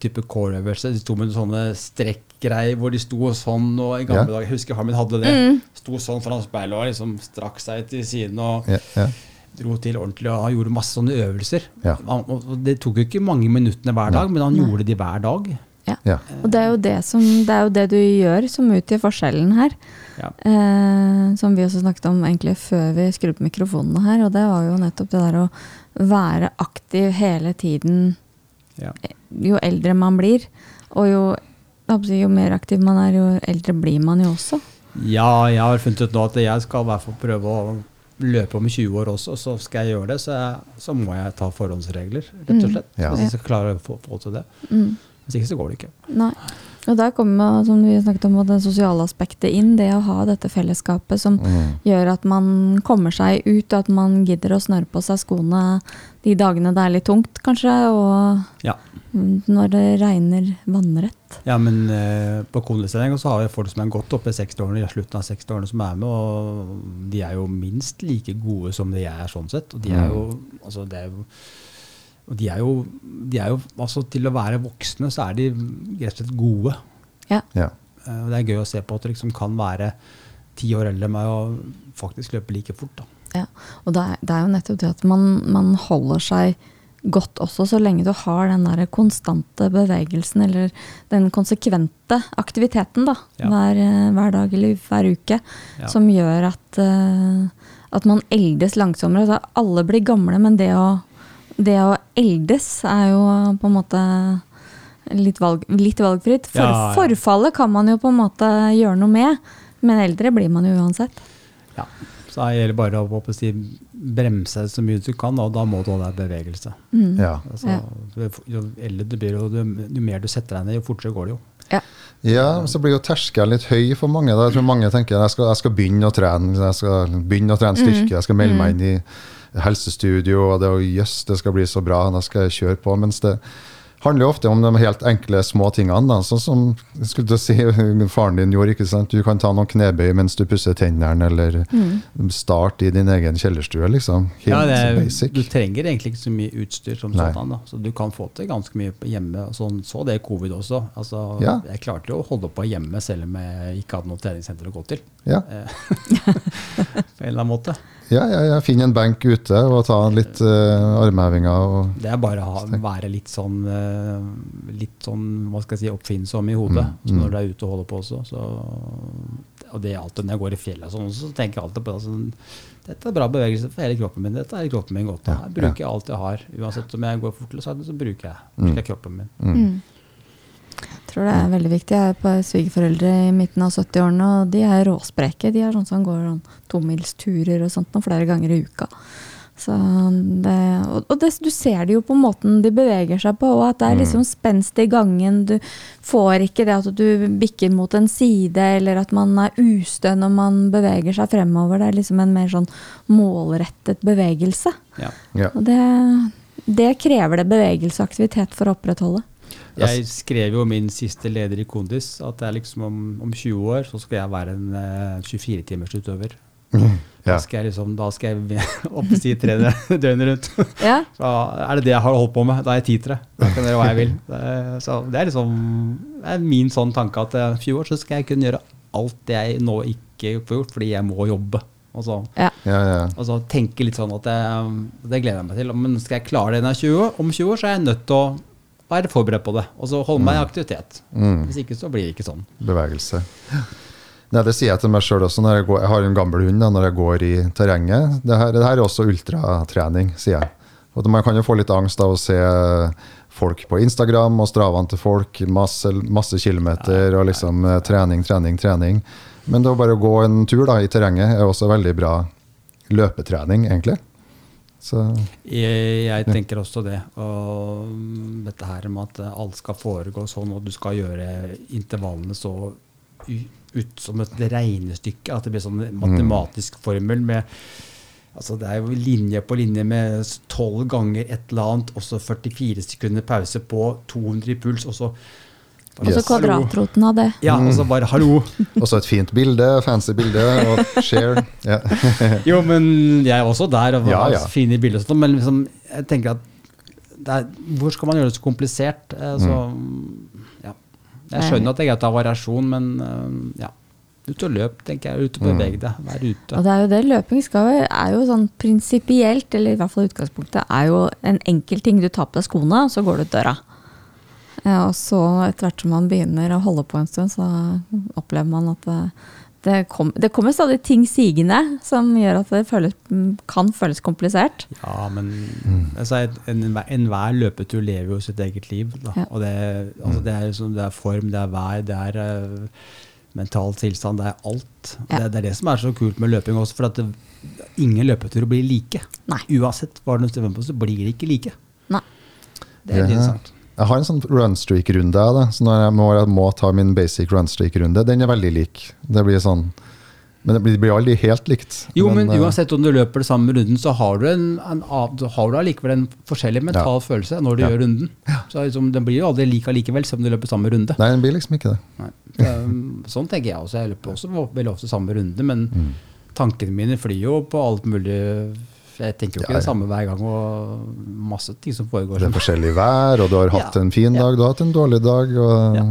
type core-øvelser. De sto med sånne strekkgreier hvor de sto sånn, og i gamle yeah. dager, jeg husker Harmin hadde det, sto sånn foran speilet og liksom strakk seg til siden og Yeah, yeah dro til ordentlig, og han gjorde masse sånne øvelser. Ja. Han, og det tok jo ikke mange minuttene hver dag, men han gjorde de hver dag. Ja. Ja. Og det er, jo det, som, det er jo det du gjør som utgjør forskjellen her. Ja. Eh, som vi også snakket om egentlig før vi skrudde på mikrofonene her. Og det var jo nettopp det der å være aktiv hele tiden Ja. jo eldre man blir. Og jo, jo mer aktiv man er, jo eldre blir man jo også. Ja, jeg har funnet ut nå at jeg skal i hvert fall prøve å løpe om 20 år også, så skal jeg gjøre det, så, jeg, så må jeg ta forhåndsregler, rett og slett. Ja. Hvis jeg skal klare å få, få til det. Mm. Hvis ikke så går det ikke. Nei. Og der kommer som vi snakket om, det sosiale aspektet inn. Det å ha dette fellesskapet som Mm. gjør at man kommer seg ut, og at man gidder å snøre på seg skoene de dagene det er litt tungt, kanskje, og Ja. mm, når det regner vannrett. Ja, men eh, på kondistreng så har vi folk som er godt oppe i 60-årene, i slutten av 60-årene som er med, og de er jo minst like gode som de er sånn sett. Og de er jo, altså det er jo og de er jo, de er jo altså Til å være voksne så er de rett og slett gode. Ja. Ja. Eh, det er gøy å se på at det liksom kan være ti år eldre enn meg og faktisk løpe like fort. da. Ja. Og det er, det er jo nettopp det at man, man holder seg godt også, så lenge du har den der konstante bevegelsen, eller den konsekvente aktiviteten, da, Ja. hver, eh, hver dag eller hver uke, Ja. som gjør at, uh, at man eldes langsommere. Altså, alle blir gamle, men det å, det å eldes er jo på en måte litt, valg, litt valgfritt. For, Ja, ja. Forfallet kan man jo på en måte gjøre noe med, men eldre blir man jo uansett. Ja. Så det gjelder bare å å si, bremse så mye du kan, og da må du holde deg i bevegelse. Mm. Ja. Altså, jo- Jo eldre du blir, jo, jo mer du setter deg ned, jo fortere går det jo. Ja. Ja, så blir jo terskelen litt høy for mange. Da. Jeg tror mange tenker jeg skal, jeg skal begynne å trene jeg skal begynne å trene styrke, jeg skal melde meg inn i helsestudio, og det, og jøss, det skal bli så bra, nå skal jeg kjøre på. Mens det handler jo ofte om de helt enkle små tingene, da. sånn som skulle du si, [LAUGHS] faren din gjorde. ikke sant? Du kan ta noen knebøy mens du pusser tennene, eller start i din egen kjellerstue. liksom. Helt Ja, det er, basic. du trenger egentlig ikke så mye utstyr som sånn. Da. Så du kan få til ganske mye hjemme. Sånn, så det i covid også. Altså, Ja. Jeg klarte jo å holde på hjemme selv om jeg ikke hadde noe treningssenter å gå til. Ja. Eh, [LAUGHS] på en eller annen måte. Ja, ja, ja. Finn en benk ute og ta litt uh, armhevinger. Og, Det er bare å være litt sånn, uh, litt sånn hva skal jeg si, oppfinnsom i hodet Mm, mm. når du er ute og holder på også. Så, og det er alltid når jeg går i fjellet, sånn, så tenker jeg alltid på det. Sånn, dette er bra bevegelse for hele kroppen min. Dette er kroppen min godt. Ja, Jeg bruker alt jeg har. Uansett om jeg går fort eller sakte, så bruker jeg, Mm. bruker jeg kroppen min. Mm. Tror det er veldig viktig. Jeg er på svigerforeldre i midten av 70-årene, og de er råspreke. De er sånn som går sånn tomilsturer og sånt noen flere ganger i uka. Så det, og og det, du ser det jo på måten de beveger seg på, og at det er liksom spenst i gangen. Du får ikke det at du bikker mot en side, eller at man er ustø når man beveger seg fremover. Det er liksom en mer sånn målrettet bevegelse. Ja. ja. Og det, det krever det bevegelse og aktivitet for å opprettholde. Jeg skrev jo min siste leder i Kondis at det er liksom om, om 20 år så skal jeg være en uh, 24-timersutøver. [LAUGHS] Da Ja. skal jeg liksom, da skal jeg [LAUGHS] opp si trene [LAUGHS] døgnet rundt. Ja, Så er det det jeg har holdt på med. Da er jeg tid til det. Da kan jeg gjøre hva jeg vil. Så det er liksom det er min sånn tanke at om 20 år så skal jeg kunne gjøre alt det jeg nå ikke får gjort, fordi jeg må jobbe. Og så, ja. Ja, ja. og så tenke litt sånn at jeg, det gleder jeg meg til. Men skal jeg klare det når jeg er 20 år, om 20 år, så er jeg nødt til å være forberedt på det. Og så holde meg i aktivitet. Mm. Hvis ikke så blir det ikke sånn. Bevegelse. Nei, Det sier jeg til meg sjøl også. når Jeg, går, jeg har en gammel hund da, når jeg går i terrenget. Det her, det her er også ultratrening, sier jeg. Og Man kan jo få litt angst av å se folk på Instagram og stravene til folk. Masse, masse kilometer og liksom eh, trening, trening, trening. Men det å bare gå en tur da, i terrenget er også veldig bra løpetrening, egentlig. Så Jeg, jeg tenker også det. Og mm, dette her med at alt skal foregå sånn, og du skal gjøre intervallene så ut som et regnestykke, at det blir sånn matematisk formel med Altså Det er jo linje på linje med tolv ganger et eller annet, og så 44 sekunder pause på 200 i puls, og så Og så Yes. kvadratroten av det. Ja, og så bare hallo! [LAUGHS] og så et fint bilde, fancy bilde, og share. Ja. [LAUGHS] Jo, men jeg er også der og Ja, ja. fine bilder og sånt, men liksom, jeg tenker at det er, hvor skal man gjøre det så komplisert? Eh, Så, ja. Jeg skjønner at det er greit å ha variasjon, men eh, ja. Ut og løp, tenker jeg. Ut og beveg deg. Vær ute. Og det er jo det løping skal jo, er jo sånn prinsipielt, eller i hvert fall utgangspunktet, er jo en enkel ting. Du tar på deg skoene, og så går du ut døra. Ja, og så etter hvert som man begynner å holde på en stund, så opplever man at det, det, kom, det kommer stadig ting sigende som gjør at det føles, kan føles komplisert. Ja, men altså, enhver en, en løpetur lever jo sitt eget liv. Da. Ja. Og det, altså, det, er, liksom- det er form, det er vær, det er uh, mental tilstand, det er alt. Og Ja. Det, det er det som er så kult med løping også, for at det, ingen løpeturer blir like. Nei. Uansett hva du stemmer på, så blir det ikke like. Nei. Det er Ja. interessant. Jeg har en sånn runstreak-runde. da, Så når jeg må, jeg må ta min basic runstreak-runde, den er veldig lik. Det blir sånn, Men det blir, det blir aldri helt likt. Jo, men, men, uansett om du løper det samme runden, så har du, en, en, har du allikevel en forskjellig mental følelse når du Ja. gjør runden. Så liksom, Den blir jo aldri lik allikevel, selv om du løper samme runde. Nei, den blir liksom ikke det. Nei. [LAUGHS] Sånn tenker jeg også. Jeg løper også veldig ofte samme runde, men Mm. tankene mine flyr jo på alt mulig. Jeg tenker jo ikke Ja, det samme hver gang, og masse ting som foregår. Det er forskjellig vær, og du har hatt Ja. en fin dag, du har hatt en dårlig dag, og Ja.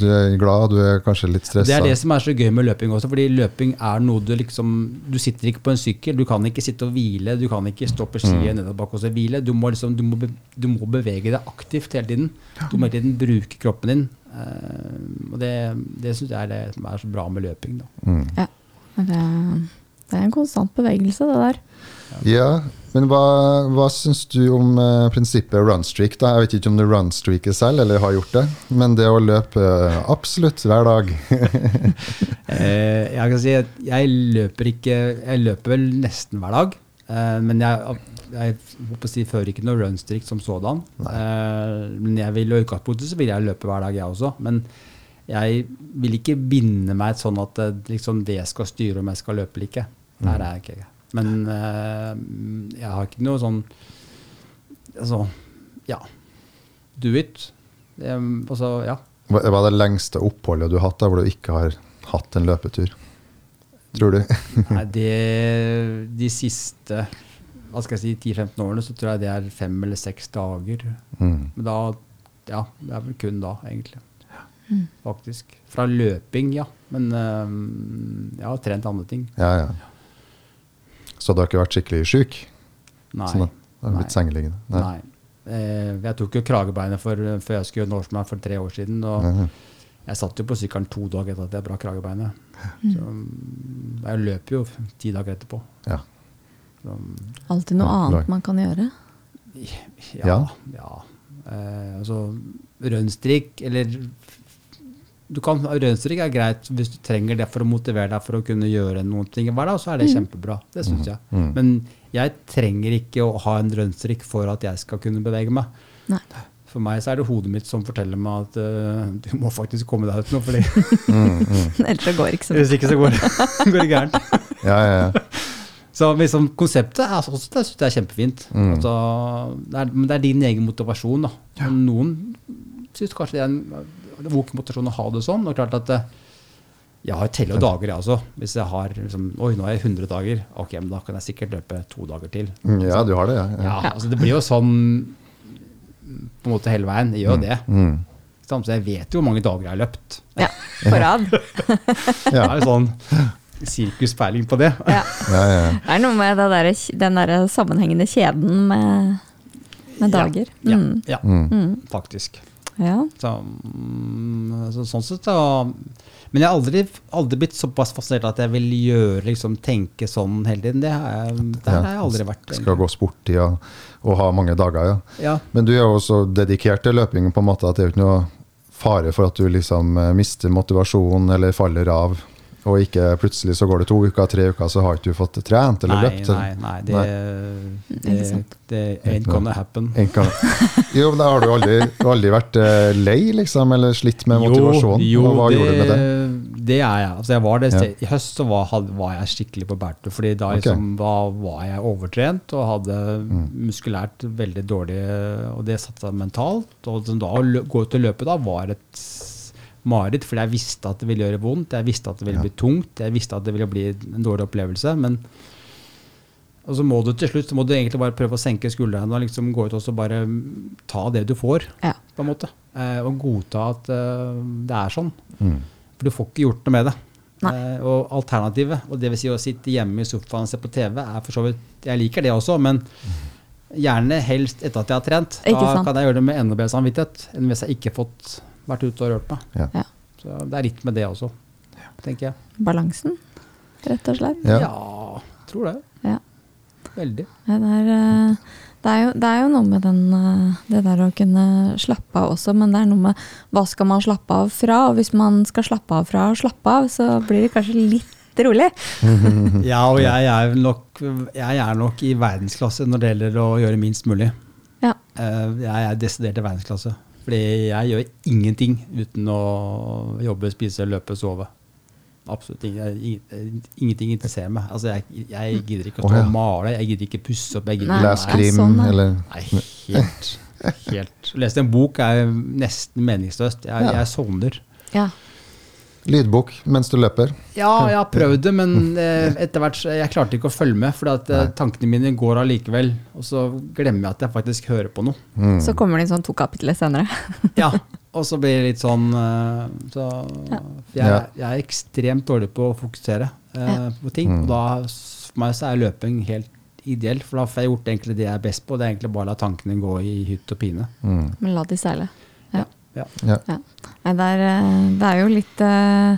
du er glad, du er kanskje litt stressa. Det er det som er så gøy med løping også, fordi løping er noe du liksom Du sitter ikke på en sykkel, du kan ikke sitte og hvile, du kan ikke stå på skiet Mm. nedover bak og så hvile. Du må, liksom, du, må be, du må bevege deg aktivt hele tiden. Du må hele tiden bruke kroppen din. Uh, og det, det syns jeg er det som er så bra med løping. Da. Mm. Ja. Det, det er en konstant bevegelse, det der. Ja, men hva, hva syns du om eh, prinsippet runstreak? da? Jeg vet ikke om du runstreaker selv, eller har gjort det, men det å løpe eh, absolutt hver dag [LAUGHS] Eh, jeg kan si at jeg løper ikke Jeg løper vel nesten hver dag. Eh, men jeg, jeg jeg si, fører ikke noe runstreak som sådan. Eh, men jeg vil i utgangspunktet så vil jeg løpe hver dag, jeg også. Men jeg vil ikke binde meg sånn at eh, liksom, det skal styre om jeg skal løpe eller ikke. Der er jeg ikke. Men eh, jeg har ikke noe sånn Altså, ja. Do it. Altså, ja. Hva er det lengste oppholdet du har hatt da, hvor du ikke har hatt en løpetur? Tror du? [LAUGHS] Nei, det, de siste hva skal jeg si, 10-15 årene så tror jeg det er fem eller seks dager. Mm. Men da Ja, det er vel kun da, egentlig. Faktisk. Fra løping, ja. Men um, jeg har trent andre ting. Ja, ja. Så du har ikke vært skikkelig syk? Nei. Sånn det har Nei. blitt sengeliggende? Nei. Eh, jeg tok jo kragebeinet for, før jeg skulle gjøre Norseman for tre år siden. Og nei. jeg satt jo på sykkelen to dager etter at jeg brakk kragebeinet. Så mm, jeg løper jo ti dager etterpå. Ja. Så, mm, Alltid noe Ja, annet man kan gjøre. ja. Ja. ja. Eh, altså, rønnstrikk eller du kan, Rønnstrikk er greit hvis du trenger det for å motivere deg for å kunne gjøre noen ting i hverdagen, så er det kjempebra. Det syns jeg. Mm. Men jeg trenger ikke å ha en rønnstrikk for at jeg skal kunne bevege meg. Nei. For meg så er det hodet mitt som forteller meg at uh, du må faktisk komme deg ut nå, fordi [LAUGHS] Mm, mm. [LAUGHS] Ellers så går ikke så bra. hvis ikke så går, [LAUGHS] går det gærent. Ja, ja, ja. Så liksom, konseptet er, også, det synes jeg er kjempefint. Mm. Altså, det, er, men det er din egen motivasjon. da. Ja. Noen syns kanskje det er en vok motivasjon å ha det sånn. og klart at eh, Jeg har teller jo dager, jeg også. Hvis jeg har liksom, Oi, nå er jeg 100 dager. Ok, men da kan jeg sikkert løpe to dager til. Mm, Ja, du har det, ja. Ja, altså Det blir jo sånn på en måte hele veien. Jeg gjør jo det. Mm. mm. Så jeg vet jo hvor mange dager jeg har løpt. Ja, på rad. [LAUGHS] Det er jo sånn sirkuspeiling på det. Ja. Ja, ja, ja. Det er noe med det der, den der sammenhengende kjeden med, med dager. Ja, Mm. ja Mm. faktisk. Ja. Så, mm, så, sånn sett så Men jeg har aldri, aldri blitt såpass fascinert at jeg vil gjøre liksom, tenke sånn hele tiden. Det har jeg, der har jeg aldri vært. Skal gå sport i og, og ha mange dager, ja. Ja, Men du er jo så dedikert til løping på en måte at det er jo ikke noe fare for at du liksom eh, mister motivasjon eller faller av, og ikke plutselig så går det to uker, tre uker, så har ikke du fått trent eller nei, løpt. nei, nei, det, Ikke det, det ain't gonna happen. Ain't gonna. Jo, men da har du aldri, aldri vært eh, lei, liksom, eller slitt med motivasjon? Jo, jo hva det, gjorde du med det? det er jeg. Altså, jeg var det, Ja. I høst så var, var jeg skikkelig på bærtur, fordi da, liksom, okay. da var jeg overtrent og hadde Mm. muskulært veldig dårlig Og det satte seg mentalt. Og da å gå ut og løpe da var et mareritt, fordi jeg visste at det ville gjøre vondt, jeg visste at det ville Ja. bli tungt, jeg visste at det ville bli en dårlig opplevelse. men og så må du til slutt så må du egentlig bare prøve å senke skuldrene og liksom gå ut og så bare ta det du får. Ja. på en måte. Eh, og godta at uh, det er sånn. Mm. For du får ikke gjort noe med det. Eh, og alternativet, og det vil si å sitte hjemme i sofaen og se på TV, er for så vidt Jeg liker det også, men gjerne helst etter at jeg har trent. Da kan jeg gjøre det med enda bedre samvittighet enn hvis jeg ikke har fått vært ute og rørt meg. Ja. Ja. Så det er litt med det også, tenker jeg. Balansen, rett og slett. Ja. Ja, tror det. Ja. Veldig. Ja, det, er, eh, det, er jo, det er jo noe med den, eh, det der å kunne slappe av også, men det er noe med hva skal man slappe av fra? Og hvis man skal slappe av fra å slappe av, så blir det kanskje litt rolig. [LAUGHS] Ja, og jeg er, nok, jeg er nok i verdensklasse når det gjelder å gjøre minst mulig. Ja. Eh, Jeg er desidert i verdensklasse. Fordi jeg gjør ingenting uten å jobbe, spise, løpe, sove. Absolutt ing- ingenting interesserer meg. Altså, jeg, jeg gidder ikke å stå ja. og male, jeg gidder ikke pusse opp. Jeg gidder Les krim, sånn, eller Nei, helt, helt. Å lese en bok er nesten meningsløst. Jeg, Ja. jeg sovner. Ja. Lydbok mens du løper. Ja, jeg har prøvd det, men eh, etter hvert jeg klarte ikke å følge med. For at, eh, tankene mine går allikevel. Og så glemmer jeg at jeg faktisk hører på noe. Mm. Så kommer det inn sånn to kapitler senere. [LAUGHS] Ja, Og så blir det litt sånn eh, så, jeg, jeg er ekstremt dårlig på å fokusere eh, på ting. Mm. Og da, for meg så er løping helt ideell, for da får jeg gjort egentlig det jeg er best på. Det er egentlig bare å la tankene gå i hytt og pine. Mm. Men la de seile. Ja. Ja. Ja. Nei, det, er, eh, det er jo litt eh,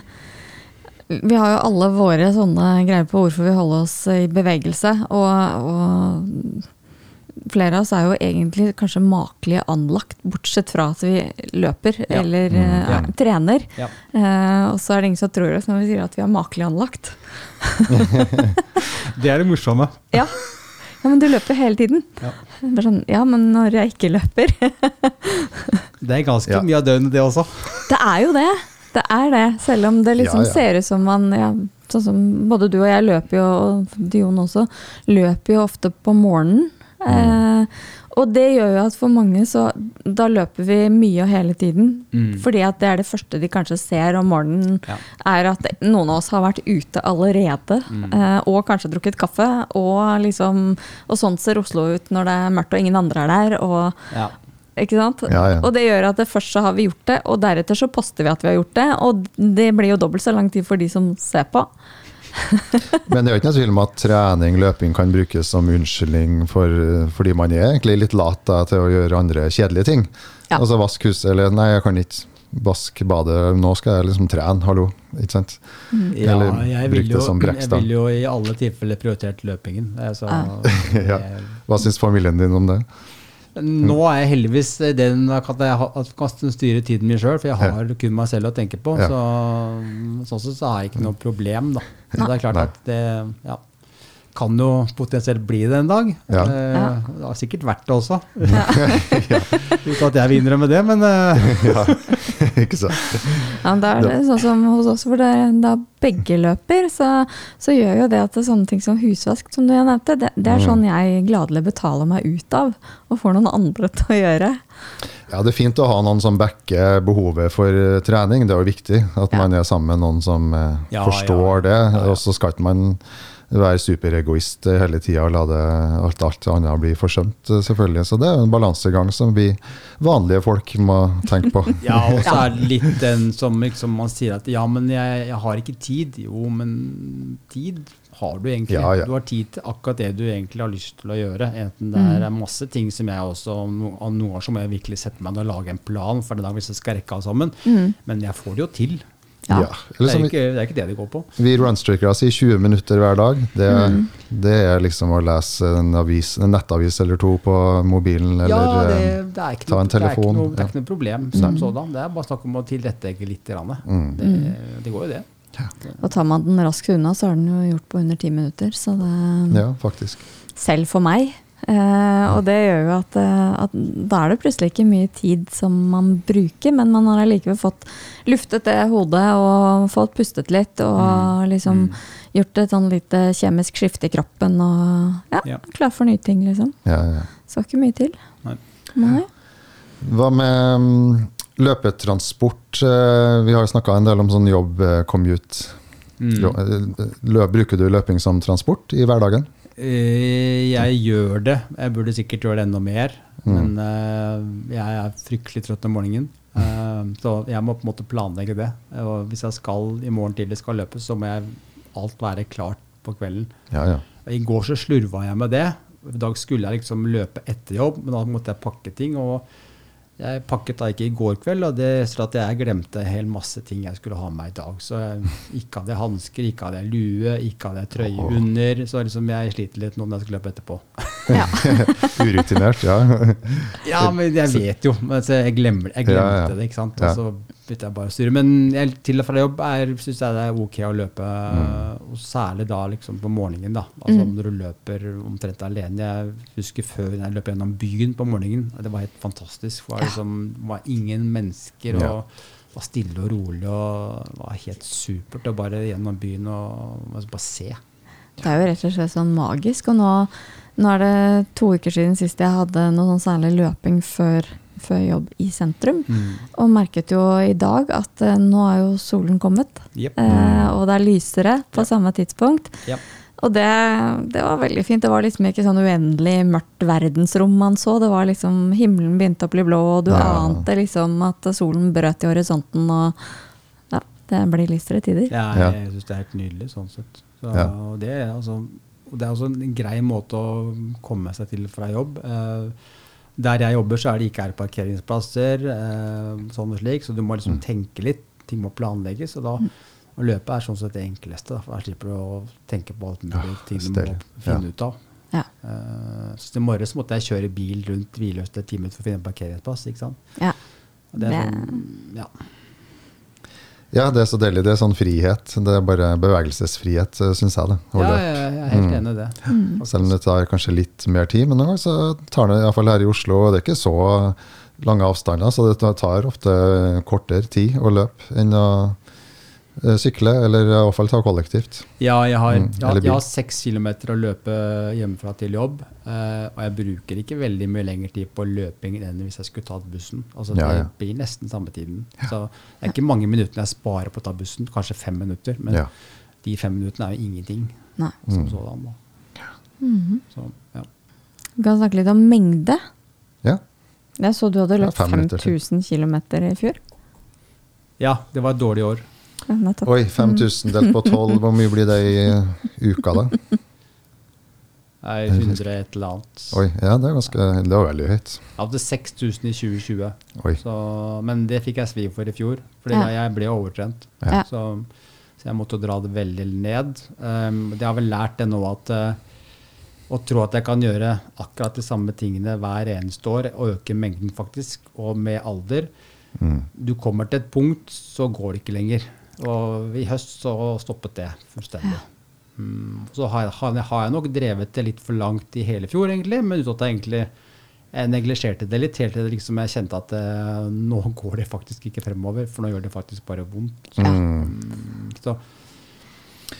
Vi har jo alle våre sånne greier på hvorfor vi holder oss i bevegelse. Og, og flere av oss er jo egentlig kanskje makelig anlagt, bortsett fra at vi løper Ja. eller Mm, eh, ja. trener. Ja. Uh, og så er det ingen som tror oss når vi sier at vi er makelig anlagt. [LAUGHS] [LAUGHS] Det er det morsomme. Ja. Ja, men du løper hele tiden. Ja. Bare sånn, ja, men når jeg ikke løper [LAUGHS] Det er ganske Ja. mye av døgnet, det også. Det er jo det. Det er det. Selv om det liksom Ja, ja. ser ut som man ja, Sånn som både du og jeg løper jo, og Dion også, løper jo ofte på morgenen. Mm. Eh, og det gjør jo at for mange så Da løper vi mye og hele tiden. Mm. Fordi at det er det første de kanskje ser om morgenen, Ja. er at noen av oss har vært ute allerede. Mm. eh, og kanskje drukket kaffe. Og liksom Og sånn ser Oslo ut når det er mørkt og ingen andre er der. Og Ja. ikke sant? Ja, ja. Og det gjør at det først så har vi gjort det, og deretter så poster vi at vi har gjort det. Og det blir jo dobbelt så lang tid for de som ser på. [LAUGHS] Men det er jo ikke noe tvil om at trening, løping kan brukes som unnskyldning for, fordi man er egentlig litt lat da, til å gjøre andre kjedelige ting. Ja. Altså vask huset, eller nei, jeg kan ikke vaske badet, nå skal jeg liksom trene, hallo. Ikke sant? Ja, Eller jeg bruk det som jeg brekkstang. vil jo i alle tilfeller prioritert løpingen. Altså, [LAUGHS] Ja. jeg- Hva syns familien din om det? Nå er jeg heldigvis den at jeg kan styre tiden min sjøl, for jeg har kun meg selv å tenke på. Så, sånn sett så har jeg ikke noe problem, da. Så det er klart at det ja, kan jo potensielt bli det en dag. Ja. Eh, Det har sikkert vært det også. [LAUGHS] Uten [LAUGHS] at jeg vil innrømme det, men eh, [LAUGHS] Ja, ikke sant? Ja, da er det sånn som hos oss, hvor det, da begge løper, så, så gjør jo det at det er sånne ting som husvask, som du nevnte, det, det er sånn jeg gladelig betaler meg ut av, og får noen andre til å gjøre. Ja, Det er fint å ha noen som backer behovet for eh, trening. Det er jo viktig at Ja. man er sammen med noen som eh, Ja, forstår ja. det. Ja, ja. Og så skal ikke man være superegoist hele tida og la det, alt, alt annet bli forsømt, eh, selvfølgelig. Så det er en balansegang som vi vanlige folk må tenke på. [LAUGHS] Ja, og så er det litt den som liksom man sier at ja, men jeg, jeg har ikke tid. Jo, men tid har du egentlig. Ja, ja. Du har tid til akkurat det du egentlig har lyst til å gjøre. Enten det er masse ting som jeg også no- Noen ganger så må jeg virkelig sette meg ned og lage en plan for den dag hvis jeg skal rekke alt sammen. Men jeg får det jo til. Ja. Ja. Det er, ikke, det er ikke det de går på. vi runstreakere sier 20 minutter hver dag. Det, det er liksom å lese en, avis, en nettavis eller to på mobilen, eller ja, det, eh, det, er ikke ta noe, en telefon, Det er ikke noe, det er ikke noe problem. som sådan. Det er bare snakk om å tilrettelegge litt. Mm. Det, det går jo det. Og tar man den raskt unna, så er den jo gjort på under ti minutter, så det Ja, faktisk. Selv for meg. Eh, og det gjør jo at, eh, at da er det plutselig ikke mye tid som man bruker, men man har allikevel fått luftet det hodet og fått pustet litt og liksom gjort et sånn lite kjemisk skifte i kroppen og ja, Ja. klar for nye ting, liksom. Ja, ja. Skal ikke mye til. Nei. Nei. Hva med mm, løpetransport? Eh, Vi har jo snakka en del om sånn jobb-commute. Mm. Bruker du løping som transport i hverdagen? Eh, Jeg gjør det. Jeg burde sikkert gjøre det enda mer. Mm. Men uh, jeg er fryktelig trøtt om morgenen. Uh, [LAUGHS] så jeg må på en måte planlegge det. Og hvis jeg skal i morgen tidlig skal løpe, så må jeg alt være klart på kvelden. Ja, ja. I går så slurva jeg med det. I dag skulle jeg liksom løpe etter jobb, men da måtte jeg pakke ting. og jeg pakket da ikke i går kveld, og det så at jeg glemte en hel masse ting jeg skulle ha med meg i dag. Så jeg ikke hadde jeg hansker, ikke hadde jeg lue, ikke hadde jeg trøye oh. under. Så liksom jeg sliter litt nå når jeg skal løpe etterpå. Ja. [LAUGHS] Urutinert, ja. Ja, men jeg vet jo. Men jeg, glemmer, jeg glemte Ja, ja. det, ikke sant. Og så begynte jeg bare å styre. Men jeg, til og fra jobb syns jeg det er ok å løpe, Mm. og særlig da liksom på morgenen. da. Altså Mm. Når du løper omtrent alene. Jeg husker før jeg løp gjennom byen på morgenen. Det var helt fantastisk. Det var, liksom, var ingen mennesker. Ja. og var stille og rolig og var helt supert å bare gjennom byen og bare se. Det er jo rett og slett sånn magisk. Og nå, nå er det to uker siden sist jeg hadde noe sånn særlig løping før, før jobb i sentrum. Og merket jo i dag at eh, nå er jo solen kommet. yep. Eh, og det er lysere på Ja. samme tidspunkt. Ja. Og det, det var veldig fint. Det var liksom ikke sånn uendelig mørkt verdensrom man så. Det var liksom Himmelen begynte å bli blå, og du Ja. ante liksom at solen brøt i horisonten. Og ja, det blir lysere tider. Ja, jeg, jeg syns det er helt nydelig sånn sett. Så, Ja. og det, er altså, det er også en grei måte å komme seg til fra jobb. Eh, der jeg jobber, så er det ikke er parkeringsplasser, eh, sånn og slik, så du må liksom Mm. tenke litt. Ting må planlegges. Og da å løpe er sånn sett det enkleste. Da, for Da slipper du å tenke på alt mulig Ja, ting du må finne Ja. ut av. Ja. Uh, så i morges måtte jeg kjøre bil rundt hvileløst en time for å finne en parkeringsplass. ikke sant? Ja. Og det er sånn, ja. Ja, det er så deilig. Det er sånn frihet. Det er bare bevegelsesfrihet, syns jeg. det. Ja, ja, jeg er helt Mm. enig i det. Selv om det tar kanskje litt mer tid, men noen ganger så tar det iallfall her i Oslo og Det er ikke så lange avstander, så det tar ofte kortere tid å løpe enn å eh, sykle, eller i hvert fall ta kollektivt. Ja, jeg har, Mm, jeg, jeg har seks kilometer å løpe hjemmefra til jobb. Uh, og jeg bruker ikke veldig mye lengre tid på løping enn hvis jeg skulle tatt bussen. Altså Ja, Det ja. blir nesten samme tiden. Så det er ikke mange minuttene jeg sparer på å ta bussen, kanskje fem minutter. Men Ja. de fem minuttene er jo ingenting. Nei. Som Mm. sådan, Mm -hmm. Så, ja. Vi kan snakke litt om mengde. Ja. Jeg så du hadde løpt fem 5000 km i fjor. ja, det var et dårlig år. Nettopp. Oi, 5000 delt på 12, hvor mye blir det i uka, da? Nei, 100 et eller annet. Oi, ja, det er ganske Det var veldig høyt. Jeg hadde 6000 i 2020, Oi. så, men det fikk jeg svi for i fjor. Fordi Ja. jeg ble overtrent. Ja. Så, så jeg måtte dra det veldig ned. Um, det har vel lært det nå at uh, å tro at jeg kan gjøre akkurat de samme tingene hver eneste år, og øke mengden faktisk, og med alder Mm. Du kommer til et punkt, så går det ikke lenger. Og i høst så stoppet det fullstendig. Mm, så har jeg, har jeg- nok drevet det litt for langt i hele fjor, egentlig, men uten at jeg egentlig jeg neglisjerte det litt, helt til liksom jeg kjente at eh, nå går det faktisk ikke fremover, for nå gjør det faktisk bare vondt. Mm, så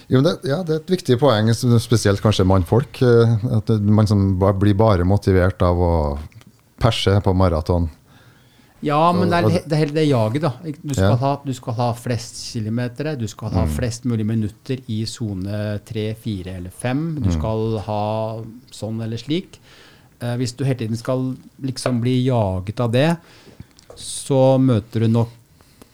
Jo, det, ja, det er et viktig poeng, spesielt kanskje mannfolk. eh, At man som blir bare motivert av å perse på maraton. Ja, men det er, det er hele det jaget, da. Du skal, Ja. ha, du skal ha flest kilometer, du skal ha flest mulig minutter i sone tre, fire eller fem. Du skal ha sånn eller slik. Eh, hvis du hele tiden skal liksom bli jaget av det, så møter du nok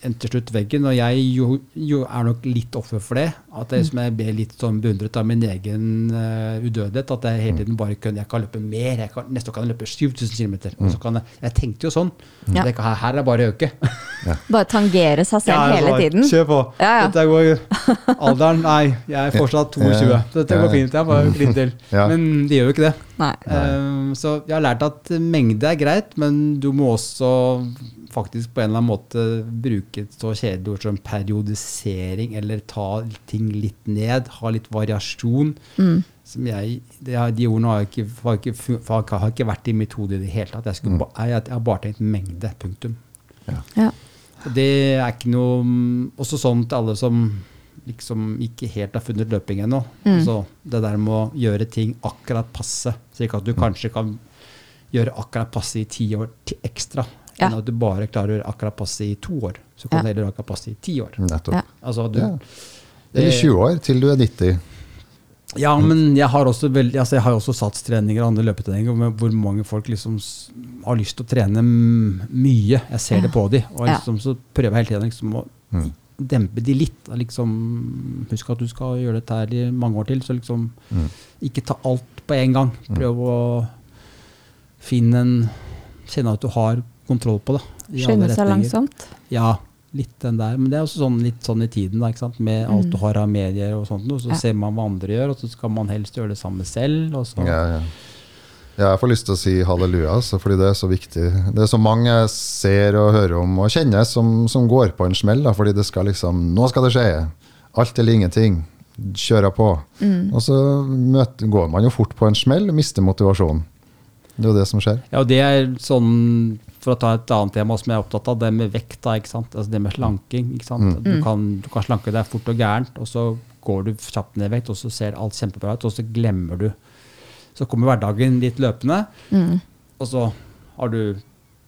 en til slutt veggen. Og jeg jo, jo er nok litt offer for det. At jeg, som jeg ble litt sånn beundret av min egen uh, udødelighet. At jeg hele tiden bare kunne Jeg kan løpe mer. Jeg kan, neste år kan jeg løpe 7000 km. Og så kan jeg, jeg tenkte jo sånn. Ja. Det, her, er det bare å øke. [LAUGHS] Bare tangere seg selv hele bare, tiden. Kjør på. Ja, ja. Dette går [LAUGHS] Alderen Nei, jeg er fortsatt 22. Dette går fint. Jeg bare litt til. [LAUGHS] Ja. Men det gjør jo ikke det. Nei. Um, så jeg har lært at mengde er greit, men du må også faktisk på en eller annen måte bruke et så kjedelig ord som periodisering, eller ta ting litt ned, ha litt variasjon. Mm. Som jeg, det, de ordene har ikke, har, ikke, har, har ikke vært i mitt hode i det hele tatt. Jeg, skulle, ba, jeg, jeg har bare tenkt mengde. Punktum. Ja. Ja. det er ikke noe mm, Også sånn til alle som liksom ikke helt har funnet løping ennå. Mm. Altså, det der med å gjøre ting akkurat passe, slik at du kanskje kan gjøre akkurat passe i ti år til ekstra. Ja. Enn at du bare klarer akkurat passe i to år. Så kan Ja. du heller akkurat passe i ti år. Nettopp. Ja. Altså, du, Ja. Eller 20 år, til du er 90. Ja, men jeg har også, veldig, altså jeg har også satstreninger og andre løpetreninger med hvor mange folk liksom har lyst til å trene mye. Jeg ser det på dem. Og liksom, så prøver jeg hele tiden liksom å Mm. dempe de litt. Liksom, husk at du skal gjøre dette her i mange år til. Så liksom Mm. ikke ta alt på en gang. Prøv å finne en Kjenne at du har kontroll på det. i Skynde seg langsomt. Ja, litt den der. Men det er også sånn, litt sånn i tiden, da, ikke sant? med alt du har av medier og sånt. Og så Mm. Ja. ser man hva andre gjør, og så skal man helst gjøre det samme selv. Og så, Ja, ja. Ja, jeg får lyst til å si halleluja, altså, fordi det er så viktig. Det er så mange jeg ser og hører om og kjenner som, som går på en smell. Da, fordi det skal liksom Nå skal det skje! Alt eller ingenting. Kjører på. Og så møter, går man jo fort på en smell og mister motivasjonen. Det er jo det som skjer. Ja, og det er sånn, for å ta et annet tema som jeg er opptatt av, det med vekt, da? Altså det med slanking. sant? Du, kan, du kan slanke deg fort og gærent, og så går du kjapt ned i vekt, og så ser alt kjempebra ut, og så glemmer du. Så kommer hverdagen litt løpende, Mm. og så, har du,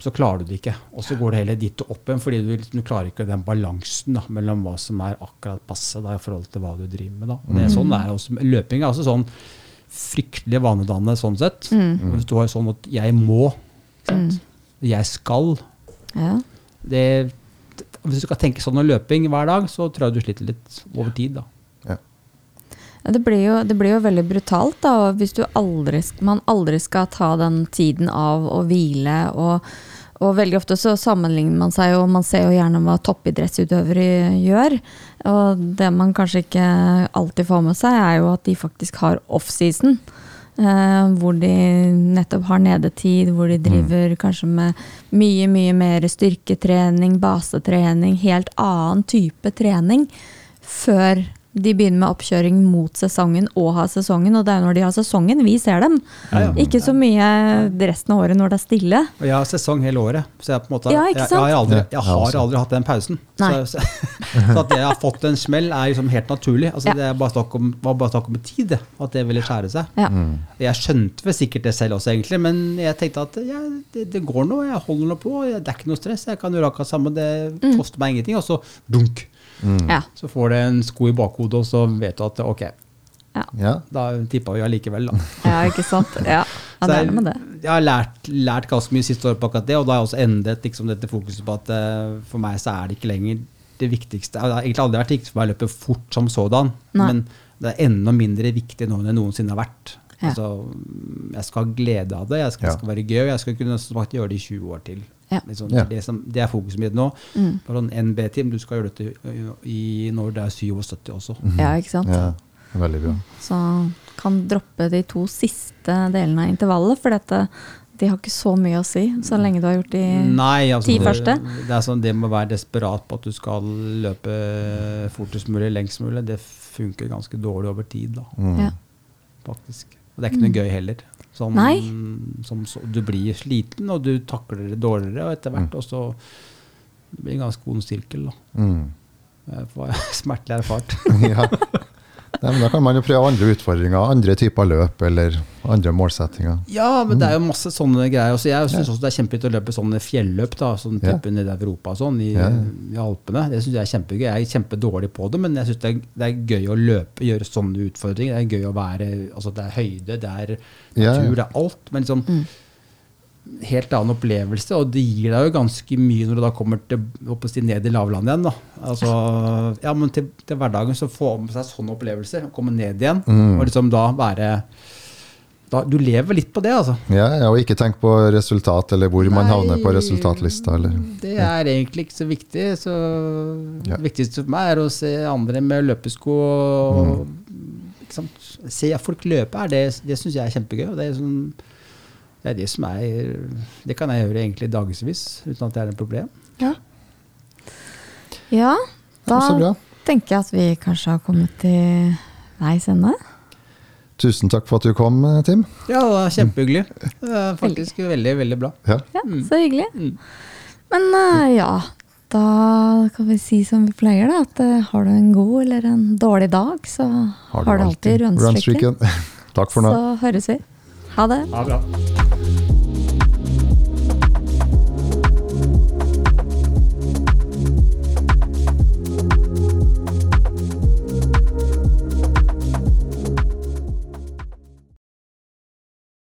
så klarer du det ikke. Og så går det heller dit og opp igjen, fordi du, du klarer ikke den balansen da, mellom hva som er akkurat passe da, i forhold til hva du driver med. Det er sånn er også, Løping er også sånn fryktelig vanedannende sånn sett. Mm. Hvis du har sånn at 'jeg må', sant? Jeg skal Ja. det, Hvis du skal tenke sånn om løping hver dag, så tror jeg du sliter litt over tid. da. Det blir, jo, det blir jo veldig brutalt da, hvis du aldri, man aldri skal ta den tiden av å hvile. Og, og veldig ofte så sammenligner man seg jo, man ser jo gjerne hva toppidrettsutøvere gjør. Og det man kanskje ikke alltid får med seg, er jo at de faktisk har offseason. Eh, hvor de nettopp har nedetid, hvor de driver kanskje med mye, mye mer styrketrening, basetrening, helt annen type trening. Før de begynner med oppkjøring mot sesongen og har sesongen. Og det er jo når de har sesongen vi ser dem. Ja, ja. Ikke så mye resten av året når det er stille. Og jeg har sesong hele året, så jeg, på en måte, Ja, ikke jeg, sant? jeg, har aldri, jeg har aldri hatt den pausen. Så, så, [LAUGHS] så at jeg har fått en smell, er liksom helt naturlig. Altså, Ja. Det er bare snakk om, var bare snakk om tid, det, at det ville skjære seg. Ja. Jeg skjønte vel sikkert det selv også, egentlig, men jeg tenkte at ja, det, det går nå, jeg holder nå på. Det er ikke noe stress, jeg kan gjøre akkurat samme, det Mm. koster meg ingenting. Og så dunk! Ja. Så får det en sko i bakhodet, og så vet du at ok, Ja. da tippa vi allikevel, da. [LAUGHS] ja, ikke sant. Ja, ja det er med det. jeg har lært, lært ganske mye siste år på akkurat det, og da har jeg også endret liksom dette fokuset på at eh, for meg så er det ikke lenger det viktigste. Det har egentlig aldri vært viktig for meg å løpe fort som sådan, Nei. men det er enda mindre viktig nå enn det noensinne har vært. Ja. Altså, jeg skal ha glede av det, jeg skal, Ja. det skal være gøy, og jeg skal kunne gjøre det i 20 år til. Ja. Sånn, Ja. det, som, det er fokuset mitt nå. Mm. På sånn NB-team, du skal gjøre dette i, i, når det er 77 også. Ja, ikke sant? Ja, veldig bra. Så kan droppe de to siste delene av intervallet, for dette, de har ikke så mye å si så lenge du har gjort de Nei, altså, ti det, første? det er sånn, det med å være desperat på at du skal løpe fortest mulig, lengst mulig, det funker ganske dårlig over tid, da, Mm. Ja. faktisk. Og det er ikke noe gøy heller. Som, Nei. som så, du blir sliten, og du takler det dårligere, og etter hvert Mm. også det blir en ganske ond sirkel. da. Mm. Jeg får [LAUGHS] Smertelig erfart. [LAUGHS] ja. Nei, men da kan man jo prøve andre utfordringer, andre typer løp eller andre målsettinger. Ja, men det er jo masse sånne greier. Også jeg syns også det er kjempegøy å løpe sånne fjelløp, da, sånn Ja. type nede i Europa og sånn, i, Ja. i Alpene. Det syns jeg er kjempegøy. Jeg er kjempedårlig på det, men jeg syns det, det er gøy å løpe, gjøre sånne utfordringer. Det er gøy å være Altså, det er høyde, det er Ja, ja. natur, det er alt. Men liksom Helt annen opplevelse, og det gir deg jo ganske mye når du da kommer til, å si, ned i lavlandet igjen. da. Altså, ja, men til, til hverdagen så få med seg sånne opplevelser, komme ned igjen, Mm. og liksom da være da, Du lever litt på det, altså. Ja, ja, og ikke tenk på resultat eller hvor man havner på resultatlista. Eller. Det er egentlig ikke så viktig. Så Ja. Det viktigste for meg er å se andre med løpesko. Og, sant? Se folk løpe, er det, det syns jeg er kjempegøy. Og det, er sånn, det er det som er Det kan jeg gjøre egentlig dagevis uten at det er et problem. Ja. ja, da tenker jeg at vi kanskje har kommet til veis ende. Tusen takk for at du kom, Tim. Ja, det var kjempehyggelig. Det er faktisk veldig, veldig bra. Ja. Ja, Så hyggelig. Mm. Men eh, ja, da kan vi si som vi pleier, da. At eh, har du en god eller en dårlig dag, så har, du alltid rønnstrikken. rønnstrikken. [LAUGHS] Takk for nå. Så høres vi. Ha det. Ha det bra.